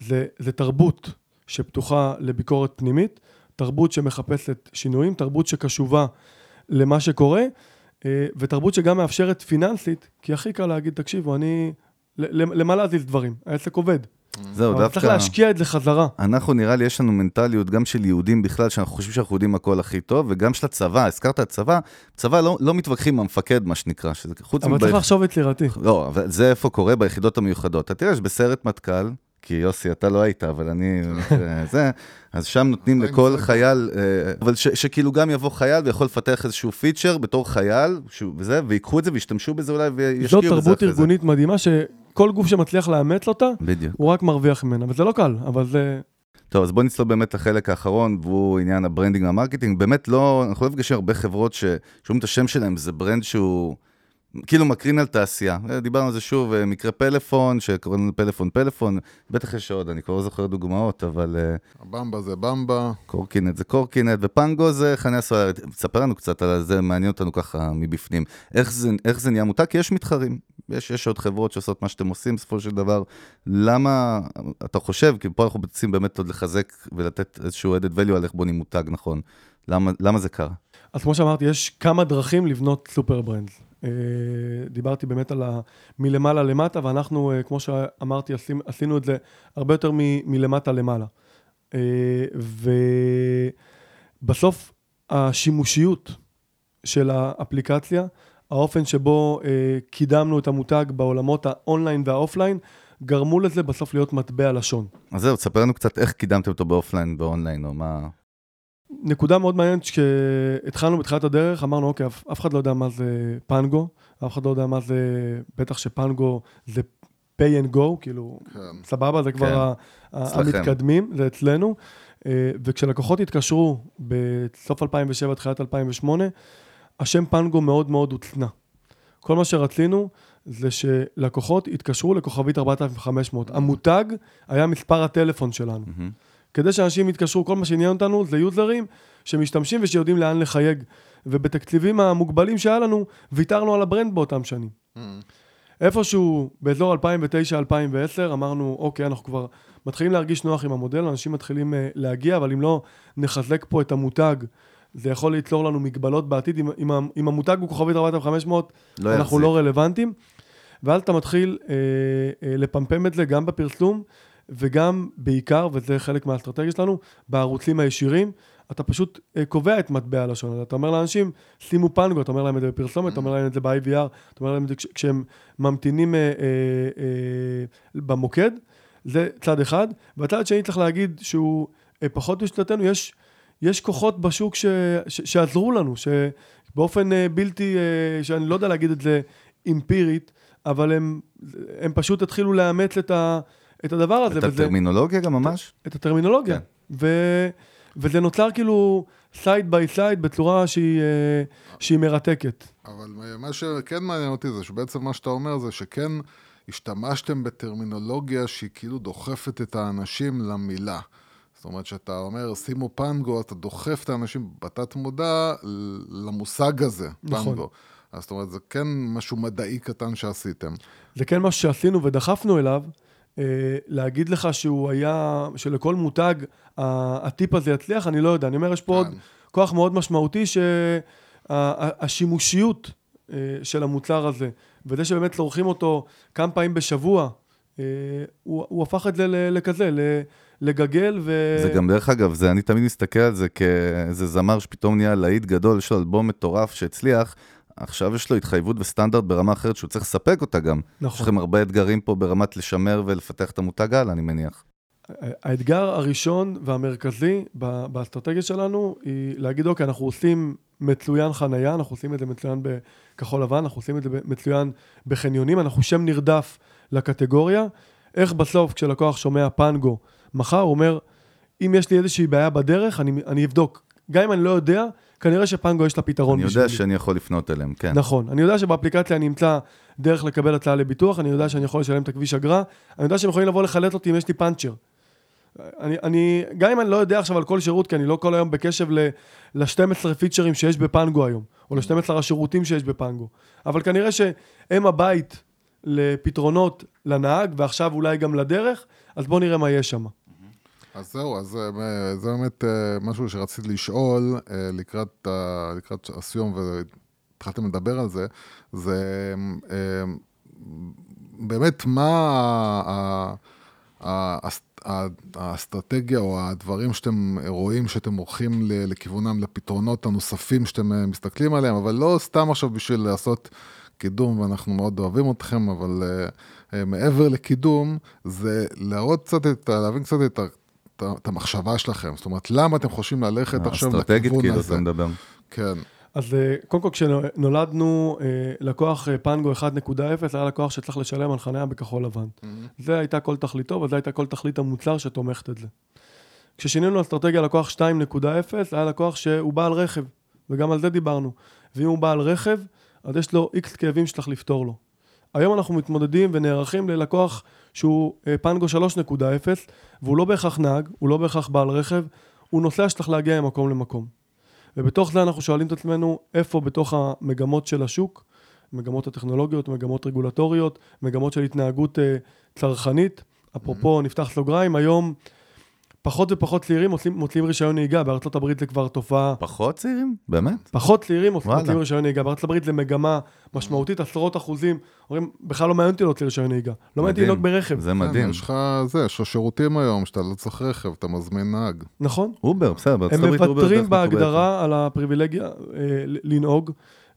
זה, זה תרבות שפתוחה לביקורת פנימית, תרבות שמחפשת שינויים, תרבות שקשובה למה שקורה, uh, ותרבות שגם מאפשרת פיננסית, כי הכי קל להגיד, תקשיבו, אני... למה להזיז דברים? העסק עובד. זהו, אבל צריך דווקא... להשקיע את זה חזרה. אנחנו, נראה לי, יש לנו מנטליות גם של יהודים בכלל, שאנחנו חושבים שאנחנו יודעים הכל הכי טוב, וגם של הצבא, הזכרת את הצבא, צבא לא, לא מתווכחים עם המפקד, מה שנקרא, שזה חוץ אבל מב- צריך לחשוב יצירתי. לא, אבל זה איפה קורה ביחידות המיוחדות. אתה תראה, יש בסיירת מטכ"ל, כי יוסי, אתה לא היית, אבל אני... זה, אז שם נותנים לכל. חייל, אה, אבל ש, שכאילו גם יבוא חייל ויכול לפתח איזשהו פיצ'ר בתור חייל, שהוא, וזה, ויקחו את זה וישתמשו בזה אולי וישקיעו זאת בזה תרבות אחרי זה. ארגונית מדהימה, שכל גוף שמצליח לאמץ אותה, בדיוק. הוא רק מרוויח ממנה, וזה לא קל, אבל זה... טוב, אז בוא נצלול באמת לחלק האחרון, והוא עניין ה branding וה marketing. באמת לא, אנחנו לא נפגשים הרבה חברות ששומעים את השם שלהם, זה brand שהוא כאילו מקרין על תעשייה. דיברנו על זה שוב, אה, מקרה פלאפון, שקוראים לו פלאפון פלאפון, בטח יש עוד, אני כבר לא זוכר דוגמאות, אבל אה, הבמבה זה במבה. קורקינט זה קורקינט, ופנגו זה חניה סולארית. תספר לנו קצת על זה, מעניין אותנו ככה מבפנים. איך זה, איך זה נהיה מותג? כי יש מתחרים. יש, יש עוד חברות שעושות מה שאתם עושים, בסופו של דבר. למה, אתה חושב, כי פה אנחנו רוצים באמת עוד לחזק ולתת איזשהו added value על איך בונים מותג נכון. למה, למה זה קרה? אז כמו שאמרתי, יש כמה דרכים לבנות סופר ברנדס. אה, דיברתי באמת על ה... מלמעלה למטה, ואנחנו, אה, כמו שאמרתי, עשינו את זה הרבה יותר מ- מלמטה למעלה. אה, ובסוף, השימושיות של האפליקציה, האופן שבו קידמנו את המותג בעולמות ה online וה offline, גרמו לזה בסוף להיות מטבע לשון. אז זהו, תספר לנו קצת איך קידמתם אותו ב offline, ב online, או מה... נקודה מאוד מעניינת, כשהתחלנו בתחילת הדרך, אמרנו, אוקיי, אף, אף אחד לא יודע מה זה פנגו, אף אחד לא יודע מה זה, בטח שפנגו זה pay and go, כאילו, כן. סבבה, זה כבר כן. ה-. המתקדמים, זה אצלנו. אה, וכשלקוחות התקשרו בסוף 2007, תחילת 2008, השם פנגו מאוד מאוד הוצנע. כל מה שרצינו זה שלקוחות יתקשרו לכוכבית 4500. המותג היה מספר הטלפון שלנו. מהמם. כדי שאנשים יתקשרו, כל מה שעניין אותנו זה יוזרים שמשתמשים ושיודעים לאן לחייג. ובתקציבים המוגבלים שהיה לנו, ויתרנו על ה brand באותם שנים. איפשהו באזור 2009-2010 אמרנו, אוקיי, אנחנו כבר מתחילים להרגיש נוח עם המודל, אנשים מתחילים אה, להגיע, אבל אם לא נחזק פה את המותג, זה יכול ליצור לנו מגבלות בעתיד. אם, אם, אם המותג הוא כוכבית 4500, לא אנחנו יחזיק. לא רלוונטיים. ואז אתה מתחיל אה, אה, לפמפם את זה גם בפרסום, וגם בעיקר, וזה חלק מהאסטרטגיה שלנו, בערוצים הישירים. אתה פשוט אה, קובע את מטבע הלשון הזה. אתה אומר לאנשים, שימו פנגו, אתה אומר להם את זה בפרסומת, אתה אומר להם את זה ב-IVR, אתה אומר להם את זה כש- כשהם ממתינים אה, אה, אה, במוקד, זה צד אחד. והצד שני צריך להגיד שהוא אה, פחות בשליטתנו, יש, יש כוחות בשוק ש, ש, שעזרו לנו, שבאופן אה, בלתי, אה, שאני לא יודע להגיד את זה אמפירית, אבל הם, הם פשוט התחילו לאמץ את, ה, את הדבר הזה. את וזה- הטרמינולוגיה גם ממש? את הטרמינולוגיה. כן. ו... וזה נוצר כאילו side by side בצורה שהיא, אה, שהיא מרתקת. אבל מה שכן מעניין אותי זה שבעצם מה שאתה אומר זה שכן השתמשתם בטרמינולוגיה שהיא כאילו דוחפת את האנשים למילה. זאת אומרת, שאתה אומר, שימו פנגו, אתה דוחף את האנשים בתת מודע למושג הזה, נכון. פנגו. אז זאת אומרת, זה כן משהו מדעי קטן שעשיתם. זה כן מה שעשינו ודחפנו אליו, להגיד לך שהוא היה, שלכל מותג הטיפ הזה יצליח, אני לא יודע. אני אומר, יש פה עוד כן. כוח מאוד משמעותי שהשימושיות אה, של המוצר הזה, וזה שבאמת צורכים אותו כמה פעמים בשבוע, אה, הוא, הוא הפך את זה לכזה, לגגל ו... זה גם, דרך אגב, זה, אני תמיד מסתכל על זה כאיזה זמר שפתאום נהיה להיט גדול, יש לו אלבום מטורף שהצליח, עכשיו יש לו התחייבות וסטנדרט ברמה אחרת שהוא צריך לספק אותה גם. יש נכון. לכם הרבה אתגרים פה ברמת לשמר ולפתח את המותג הלאה, אני מניח. האתגר הראשון והמרכזי באסטרטגיה שלנו היא להגיד, אוקיי, אנחנו עושים מצוין חנייה, אנחנו עושים את זה מצוין בכחול לבן, אנחנו עושים את זה מצוין בחניונים, אנחנו שם נרדף לקטגוריה. איך בסוף כשלקוח שומע פנגו מחר, הוא אומר, אם יש לי איזושהי בעיה בדרך, אני, אני אבדוק. גם אם אני לא יודע, כנראה שפנגו יש לה פתרון אני בשבילי. יודע שאני יכול לפנות אליהם, כן. נכון. אני יודע שבאפליקציה אני אמצא דרך לקבל הצעה לביטוח, אני יודע שאני יכול לשלם את הכביש אגרה, אני יודע שהם יכולים לבוא לחלט אותי אם יש לי פאנצ'ר. אני, אני, גם אם אני לא יודע עכשיו על כל שירות, כי אני לא כל היום בקשב ל-12 פיצ'רים שיש בפנגו היום, או ל-12 השירותים שיש בפנגו, אבל כנראה שהם הבית לפתרונות לנהג, ועכשיו אולי גם לדרך, אז בואו נראה מה יש שם. אז זהו, אז אה, זה באמת אה, משהו שרציתי לשאול אה, לקראת, לקראת הסיום, והתחלתם לדבר על זה, זה באמת מה האסטרטגיה או הדברים שאתם רואים שאתם הולכים לכיוונם, לפתרונות הנוספים שאתם מסתכלים עליהם, אבל לא סתם עכשיו בשביל לעשות קידום, ואנחנו מאוד אוהבים אתכם, אבל uh, מעבר לקידום, זה להראות קצת את, להבין קצת את, את המחשבה שלכם. זאת אומרת, למה אתם חושבים ללכת עכשיו אסטרטגית, לכיוון כאילו, הזה? אתה מדבר. כן, אז אה, קודם כל כשנולדנו, אה, לקוח אה, פנגו 1.0 היה לקוח שצריך לשלם על חניה בכחול לבן. זה הייתה כל תכליתו, וזו הייתה כל תכלית המוצר שתומכת את זה. כששינינו אסטרטגיה לקוח 2.0, היה לקוח שהוא בעל רכב, וגם על זה דיברנו. ואם הוא בעל רכב, אז יש לו איקס כאבים שצריך לפתור לו. היום אנחנו מתמודדים ונערכים ללקוח שהוא אה, פנגו 3.0, והוא לא בהכרח נהג, הוא לא בהכרח בעל רכב, הוא נוסע שצריך להגיע ממקום למקום. ובתוך זה אנחנו שואלים את עצמנו איפה בתוך המגמות של השוק, מגמות הטכנולוגיות, מגמות רגולטוריות, מגמות של התנהגות אה, צרכנית. אפרופו, נפתח סוגריים, היום פחות ופחות צעירים מוצאים, רישיון נהיגה, בארצות הברית זה כבר תופעה, פחות צעירים? באמת? פחות צעירים מוצאים וואלה. רישיון נהיגה, בארצות הברית זה מגמה משמעותית, עשרות אחוזים, אומרים, בכלל לא מעניין אותי להוציא רישיון נהיגה, לא מעניין אותי. לנהוג ברכב, זה מדהים. יש לך זה, יש לך שירותים היום שאתה לא צריך רכב, אתה מזמין נהג. נכון? אובר, בסדר, בארצות הם הברית אובר מוותרים דרך מקובלת. בהגדרה על הפריבילגיה אה, לנהוג,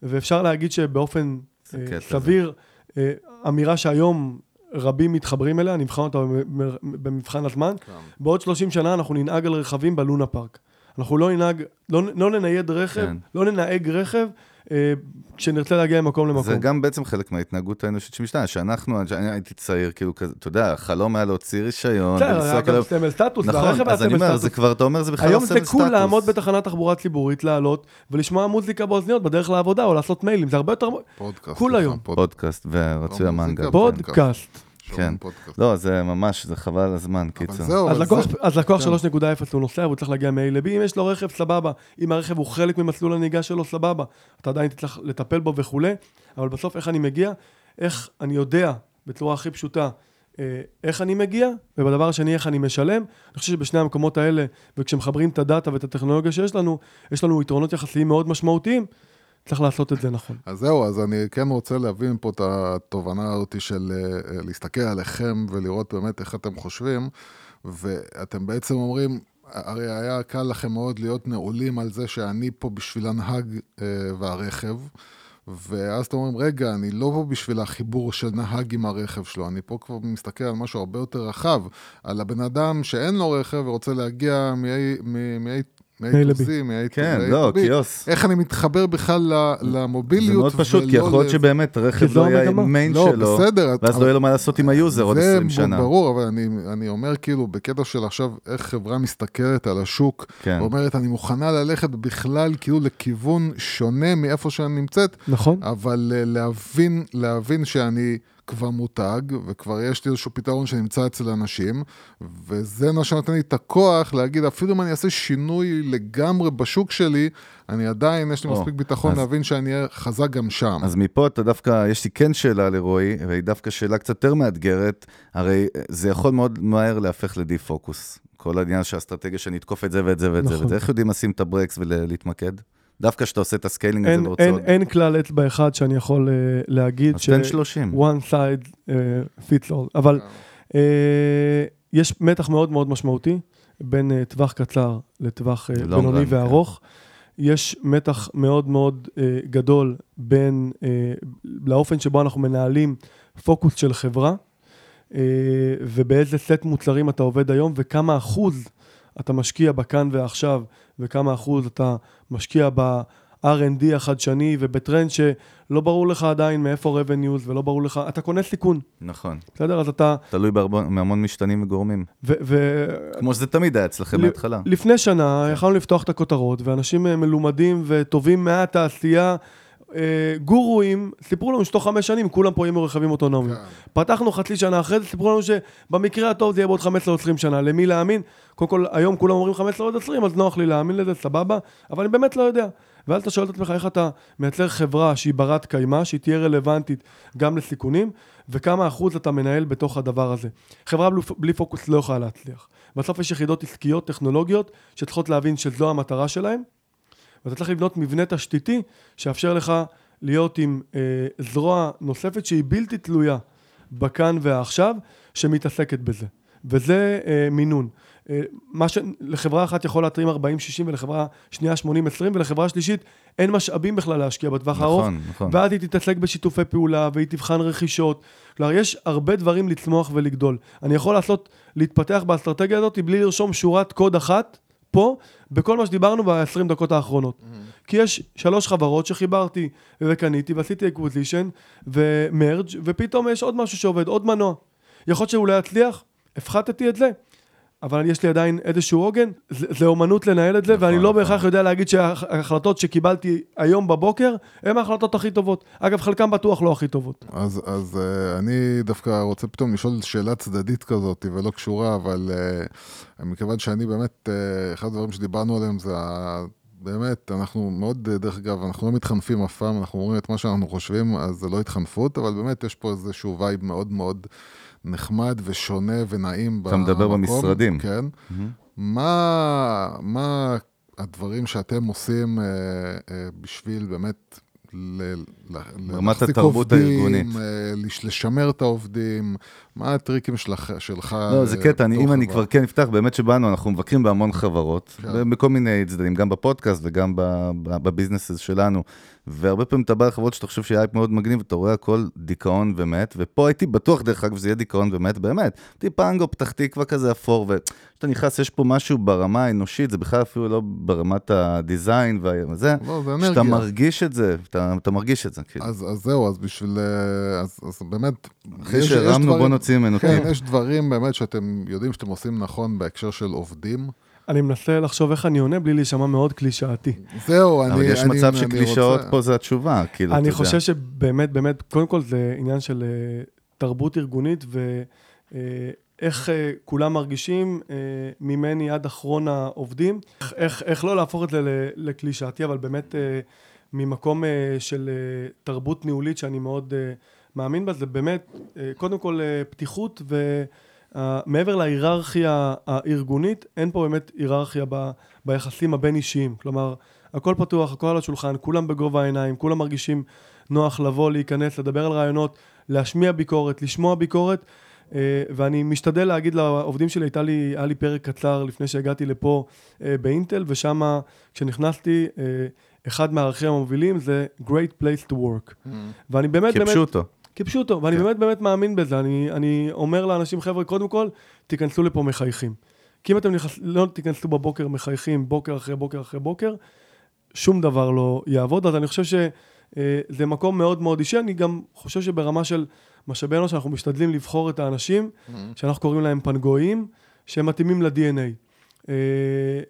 ואפשר להגיד שבאופן אה, סביר, אה, אמירה שהיום רבים מתחברים אליה, נבחן אותה במ- במבחן הזמן, בעוד 30 שנה אנחנו ננהג על רכבים בלונה פארק. אנחנו לא ננהג, לא, לא ננייד רכב, כן. לא ננהג רכב אה, כשנרצה להגיע ממקום למקום. זה גם בעצם חלק מההתנהגות האנושית שמשתנה, שאנחנו, אני הייתי צעיר, כאילו כזה, אתה יודע, החלום היה להוציא רישיון, בסדר, היה. גם סמל סטטוס, נכון, והרכב היה אז אני אומר. זה כבר, אתה אומר, זה בכלל לא היום סמל זה סטטוס. cool לעמוד בתחנת תחבורה ציבורית, לעלות ולשמוע מוזיקה באוזניות בדרך לעבודה או לעשות מיילים, זה הרבה יותר... פודקאסט. כול סליחה, היום. פוד- פודקאסט ורצוי. מוזיקה. פודקאסט. כן. פודקאסט. לא, זה ממש, זה חבל על הזמן, אבל קיצר. זהו, אז לקוח, זה- אז לקוח כן. 3.0 הוא נוסע והוא צריך להגיע מ-A ל-B, אם יש לו רכב סבבה, אם הרכב הוא חלק ממסלול הנהיגה שלו סבבה, אתה עדיין תצטרך לטפל בו וכולי, אבל בסוף איך אני מגיע, איך אני יודע בצורה הכי פשוטה אה, איך אני מגיע, ובדבר השני איך אני משלם. אני חושב שבשני המקומות האלה, וכשמחברים את הדאטה ואת הטכנולוגיה שיש לנו, יש לנו יתרונות יחסיים מאוד משמעותיים, צריך לעשות את זה נכון. אז זהו, אז אני כן רוצה להבין פה את התובנה הזאת של אה, להסתכל עליכם ולראות באמת איך אתם חושבים, ואתם בעצם אומרים, הרי היה קל לכם מאוד להיות נעולים על זה שאני פה בשביל הנהג אה, והרכב, ואז אתם אומרים, רגע, אני לא פה בשביל החיבור של נהג עם הרכב שלו, אני פה כבר מסתכל על משהו הרבה יותר רחב, על הבן אדם שאין לו רכב ורוצה להגיע מ-A A to. Z, מ-A to כן, לא. קיוס. איך אני מתחבר בכלל ל- זה למוביליות. מאוד פשוט, כי יכול להיות שבאמת רכב לא יהיה המגמה. מיין לא, שלו, בסדר. ואז לא יהיה לו מה לעשות עם ה user עוד זה 20 שנה. ברור, אבל אני, אני אומר כאילו, בקטע של עכשיו, איך חברה מסתכלת על השוק, כן. ואומרת, אני מוכנה ללכת בכלל כאילו לכיוון שונה מאיפה שאני נמצאת, נכון? אבל אה, להבין שאני כבר מותג, וכבר יש לי איזשהו פתרון שנמצא אצל אנשים, וזה מה שנותן לי את הכוח להגיד, אפילו אם אני אעשה שינוי לגמרי בשוק שלי, אני עדיין, יש לי או, מספיק ביטחון אז- להבין שאני אהיה חזק גם שם. אז מפה אתה דווקא, יש לי כן שאלה לרועי, והיא דווקא שאלה קצת יותר מאתגרת, הרי זה יכול מאוד מהר להפך ל defocus. כל העניין של האסטרטגיה שאני אתקוף את זה ואת זה ואת זה נכון. ואת זה, איך יודעים לשים את הברקס ולהתמקד? דווקא כשאתה עושה את ה scaling הזה אין, ורוצה אין, עוד... אין כלל אצבע אחד שאני יכול אה, להגיד אז ש... תן 30. one size אה, fits all, אבל אה, יש מתח מאוד מאוד משמעותי בין אה, טווח קצר לטווח אה, בינוני run, כן. וארוך. יש מתח מאוד מאוד uh, גדול בין, uh, לאופן שבו אנחנו מנהלים פוקוס של חברה, uh, ובאיזה סט מוצרים אתה עובד היום, וכמה אחוז אתה משקיע בכאן ועכשיו, וכמה אחוז אתה משקיע ב-R&D החדשני ובטרנד שלא ברור לך עדיין מאיפה revenues ולא ברור לך, אתה קונה סיכון, נכון. בסדר? אז אתה, תלוי מהמון משתנים וגורמים. ו... ו כמו שזה תמיד היה אצלכם מההתחלה. לפני שנה יכולנו לפתוח את הכותרות, ואנשים אה, מלומדים וטובים מהתעשייה, גורואים, סיפרו לנו שתוך חמש שנים כולם פה יהיו רכבים אוטונומיים. כן. פתחנו חצי שנה אחרי זה, סיפרו לנו שבמקרה הטוב זה יהיה בעוד 15 או 20 שנה. למי להאמין? קודם כל, היום כולם אומרים 15 או 20, אז נוח לי להאמין לזה, סבבה, אבל אני באמת לא יודע. ואז אתה שואל את עצמך איך אתה מייצר חברה שהיא ברת קיימא, שהיא תהיה רלוונטית גם לסיכונים, וכמה אחוז אתה מנהל בתוך הדבר הזה. חברה בלי פוקוס לא יכולה להצליח. בסוף יש יחידות עסקיות, טכנולוגיות, שצריכות להבין שזו המטרה שלהן, ואתה צריך לבנות מבנה תשתיתי שיאפשר לך להיות עם אה, זרוע נוספת שהיא בלתי תלויה בכאן והעכשיו, שמתעסקת בזה. וזה אה, מינון. אה, מה שלחברה אחת יכול להתרים 40-60 ולחברה שנייה 80-20 ולחברה שלישית אין משאבים בכלל להשקיע בטווח הארוך. נכון, נכון. ואז היא תתעסק בשיתופי פעולה והיא תבחן רכישות. כלומר, יש הרבה דברים לצמוח ולגדול. אני יכול לעשות, להתפתח באסטרטגיה הזאת בלי לרשום שורת קוד אחת פה, בכל מה שדיברנו ב-20 דקות האחרונות. כי יש שלוש חברות שחיברתי וקניתי ועשיתי acquisition ו merge ופתאום יש עוד משהו שעובד, עוד מנוע. יכול להיות שהוא לא יצליח, הפחתתי את זה, אבל יש לי עדיין איזשהו עוגן, זה, זה אומנות לנהל את זה, נכון, ואני לא נכון. בהכרח יודע להגיד שההחלטות שקיבלתי היום בבוקר, הן ההחלטות הכי טובות. אגב, חלקן בטוח לא הכי טובות. אז, אז uh, אני דווקא רוצה פתאום לשאול שאלה צדדית כזאת, ולא קשורה, אבל uh, מכיוון שאני באמת, uh, אחד הדברים שדיברנו עליהם זה ה... באמת, אנחנו מאוד, דרך אגב, אנחנו לא מתחנפים אף פעם, אנחנו אומרים את מה שאנחנו חושבים, אז זה לא התחנפות, אבל באמת יש פה איזשהו וייב מאוד מאוד נחמד ושונה ונעים אתה מדבר במקום, במשרדים. כן. מהמם. מה, מה הדברים שאתם עושים אה, אה, בשביל באמת ל, ברמת התרבות עובדים, הארגונית. אה, לש- לשמר את העובדים, מה הטריקים שלך, שלך לא, זה אה, קטע, אני, אם אני חברה? כבר כן אפתח, באמת שבאנו, אנחנו מבקרים בהמון חברות, כן. בכל מיני צדדים, גם בפודקאסט וגם בביזנסס שלנו, והרבה פעמים אתה בא לחברות שאתה חושב שהייפ מאוד מגניב, ואתה רואה הכל דיכאון ומת, ופה הייתי בטוח, דרך אגב, שזה יהיה דיכאון ומת, באמת. הייתי פנגו, פתח תקווה כזה אפור, וכשאתה נכנס, יש פה משהו ברמה האנושית, זה בכלל אפילו לא ברמת ה design וזה, לא, שאתה. מרגיש את זה, אתה, אתה מרגיש את זה, כאילו. אז, אז זהו, אז בשביל... אה, אז, אז באמת... אחרי שהרמנו, בוא דברים- נוציא ממנו כן, טיפ. יש דברים באמת שאתם יודעים שאתם עושים נכון בהקשר של עובדים. אני מנסה לחשוב איך אני עונה בלי להישמע מאוד קלישאתי. זהו, אני... אבל יש אני- מצב אני שקלישאות רוצה- פה זה התשובה, כאילו, אתה אני יודע. חושב שבאמת, באמת, קודם כל זה עניין של אה, תרבות ארגונית ואיך כולם מרגישים אה, ממני עד אחרון העובדים. איך, איך, איך לא להפוך את זה ל- לקלישאתי, אבל באמת אה, ממקום אה, של אה, תרבות ניהולית שאני מאוד אה, מאמין בה, זה באמת, קודם כל פתיחות ו... Uh, להיררכיה הארגונית, אין פה באמת היררכיה ב, ביחסים הבין-אישיים. כלומר, הכל פתוח, הכל על השולחן, כולם בגובה העיניים, כולם מרגישים נוח לבוא, להיכנס, לדבר על רעיונות, להשמיע ביקורת, לשמוע ביקורת, ואני משתדל להגיד לעובדים שלי, הייתה לי, היה לי פרק קצר לפני שהגעתי לפה באינטל, ושם כשנכנסתי, אחד מהערכים המובילים זה Great Place to Work. Mm. ואני באמת, באמת... קיפשו אותו. כיבשו ואני כן. באמת באמת מאמין בזה. אני, אני אומר לאנשים, חבר'ה, קודם כל, תיכנסו לפה מחייכים. כי אם אתם נכנס, לא תיכנסו בבוקר מחייכים, בוקר אחרי בוקר אחרי בוקר, שום דבר לא יעבוד. אז אני חושב שזה מקום מאוד מאוד אישי. אני גם חושב שברמה של משאבי אנוש, אנחנו משתדלים לבחור את האנשים, שאנחנו קוראים להם פנגואים, שהם מתאימים ל-DNA. אה,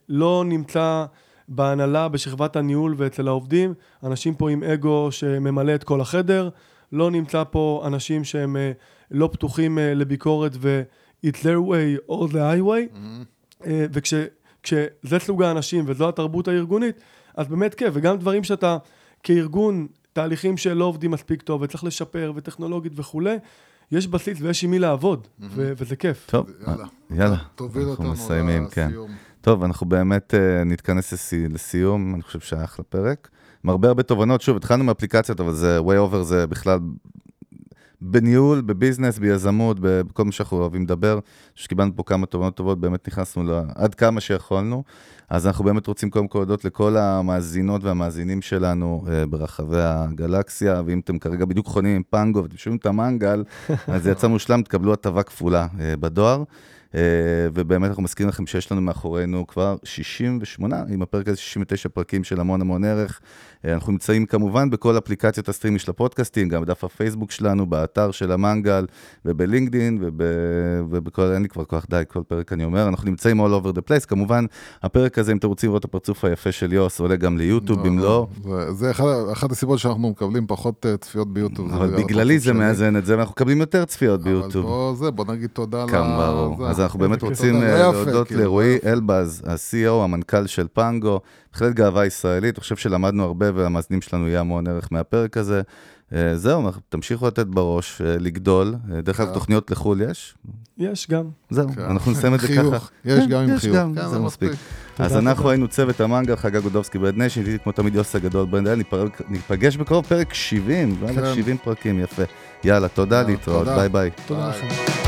לא נמצא בהנהלה, בשכבת הניהול ואצל העובדים, אנשים פה עם אגו שממלא את כל החדר. לא נמצא פה אנשים שהם אה, לא פתוחים אה, לביקורת ו-it's their way or the highway, אה, וכשזה סוג האנשים וזו התרבות הארגונית, אז באמת כיף, וגם דברים שאתה כארגון, תהליכים שלא עובדים מספיק טוב וצריך לשפר וטכנולוגית וכולי, יש בסיס ויש עם מי לעבוד, ו- וזה כיף. טוב, יאללה. יאללה, תוביל אנחנו אותנו מסיימים, כן. טוב, אנחנו באמת אה, נתכנס לסי- לסיום, אני חושב שהיה אחלה פרק. עם הרבה הרבה תובנות, שוב, התחלנו מאפליקציות, אבל זה way over, זה בכלל בניהול, בביזנס, ביזמות, בכל מה שאנחנו אוהבים לדבר, שקיבלנו פה כמה תובנות טובות, באמת נכנסנו לה, עד כמה שיכולנו. אז אנחנו באמת רוצים קודם כל להודות לכל המאזינות והמאזינים שלנו אה, ברחבי הגלקסיה, ואם אתם כרגע בדיוק חונים עם פנגו ואתם שומעים את המנגל, אז זה יצא מושלם, תקבלו הטבה כפולה אה, בדואר. אה, ובאמת אנחנו מזכירים לכם שיש לנו מאחורינו כבר 68, עם הפרק הזה 69 פרקים של המון המון ערך. אה, אנחנו נמצאים כמובן בכל אפליקציות הסטרימי של הפודקאסטים, גם בדף הפייסבוק שלנו, באתר של המנגל, ובלינקדין, וב, ובכל, אין לי כבר כוח די, כל פרק אני אומר, אנחנו נמצאים all over the place. כמובן, הפרק הזה, אם אתם רוצים לראות את הפרצוף היפה של יוס, עולה גם ליוטיוב, אם לא, זה- זה אחד- אחת הסיבות שאנחנו מקבלים פחות אה, צפיות ביוטיוב. אבל בגלל בגללי זה. מאזן את זה, ואנחנו מקבלים יותר צפיות אבל ביוטיוב. בוא זה, בוא נגיד תודה ל... אנחנו באמת רוצים לא אה, יפה, להודות כאילו, לרועי לא. אלבז, ה-CEO, המנכ"ל של פנגו, בהחלט גאווה ישראלית, אני חושב שלמדנו הרבה והמאזינים שלנו יהיה המון ערך מהפרק הזה. אה, זהו, תמשיכו לתת בראש, אה, לגדול. אה, דרך אגב, כן. תוכניות לחו"ל יש? יש גם. זהו, כן. אנחנו נסיים את זה חיוך, ככה. יש כן, גם עם יש חיוך. גם, כן, זה מספיק. אז אנחנו. היינו צוות המנגל, חגג גודובסקי Brand Nation, איתי כמו תמיד יוסי הגדול ברנדל, ניפגש בקרוב פרק 70, וואלה, כן. 70 פרקים, יפה. יאללה, תודה, להתראות. ביי ביי. תודה. לכם.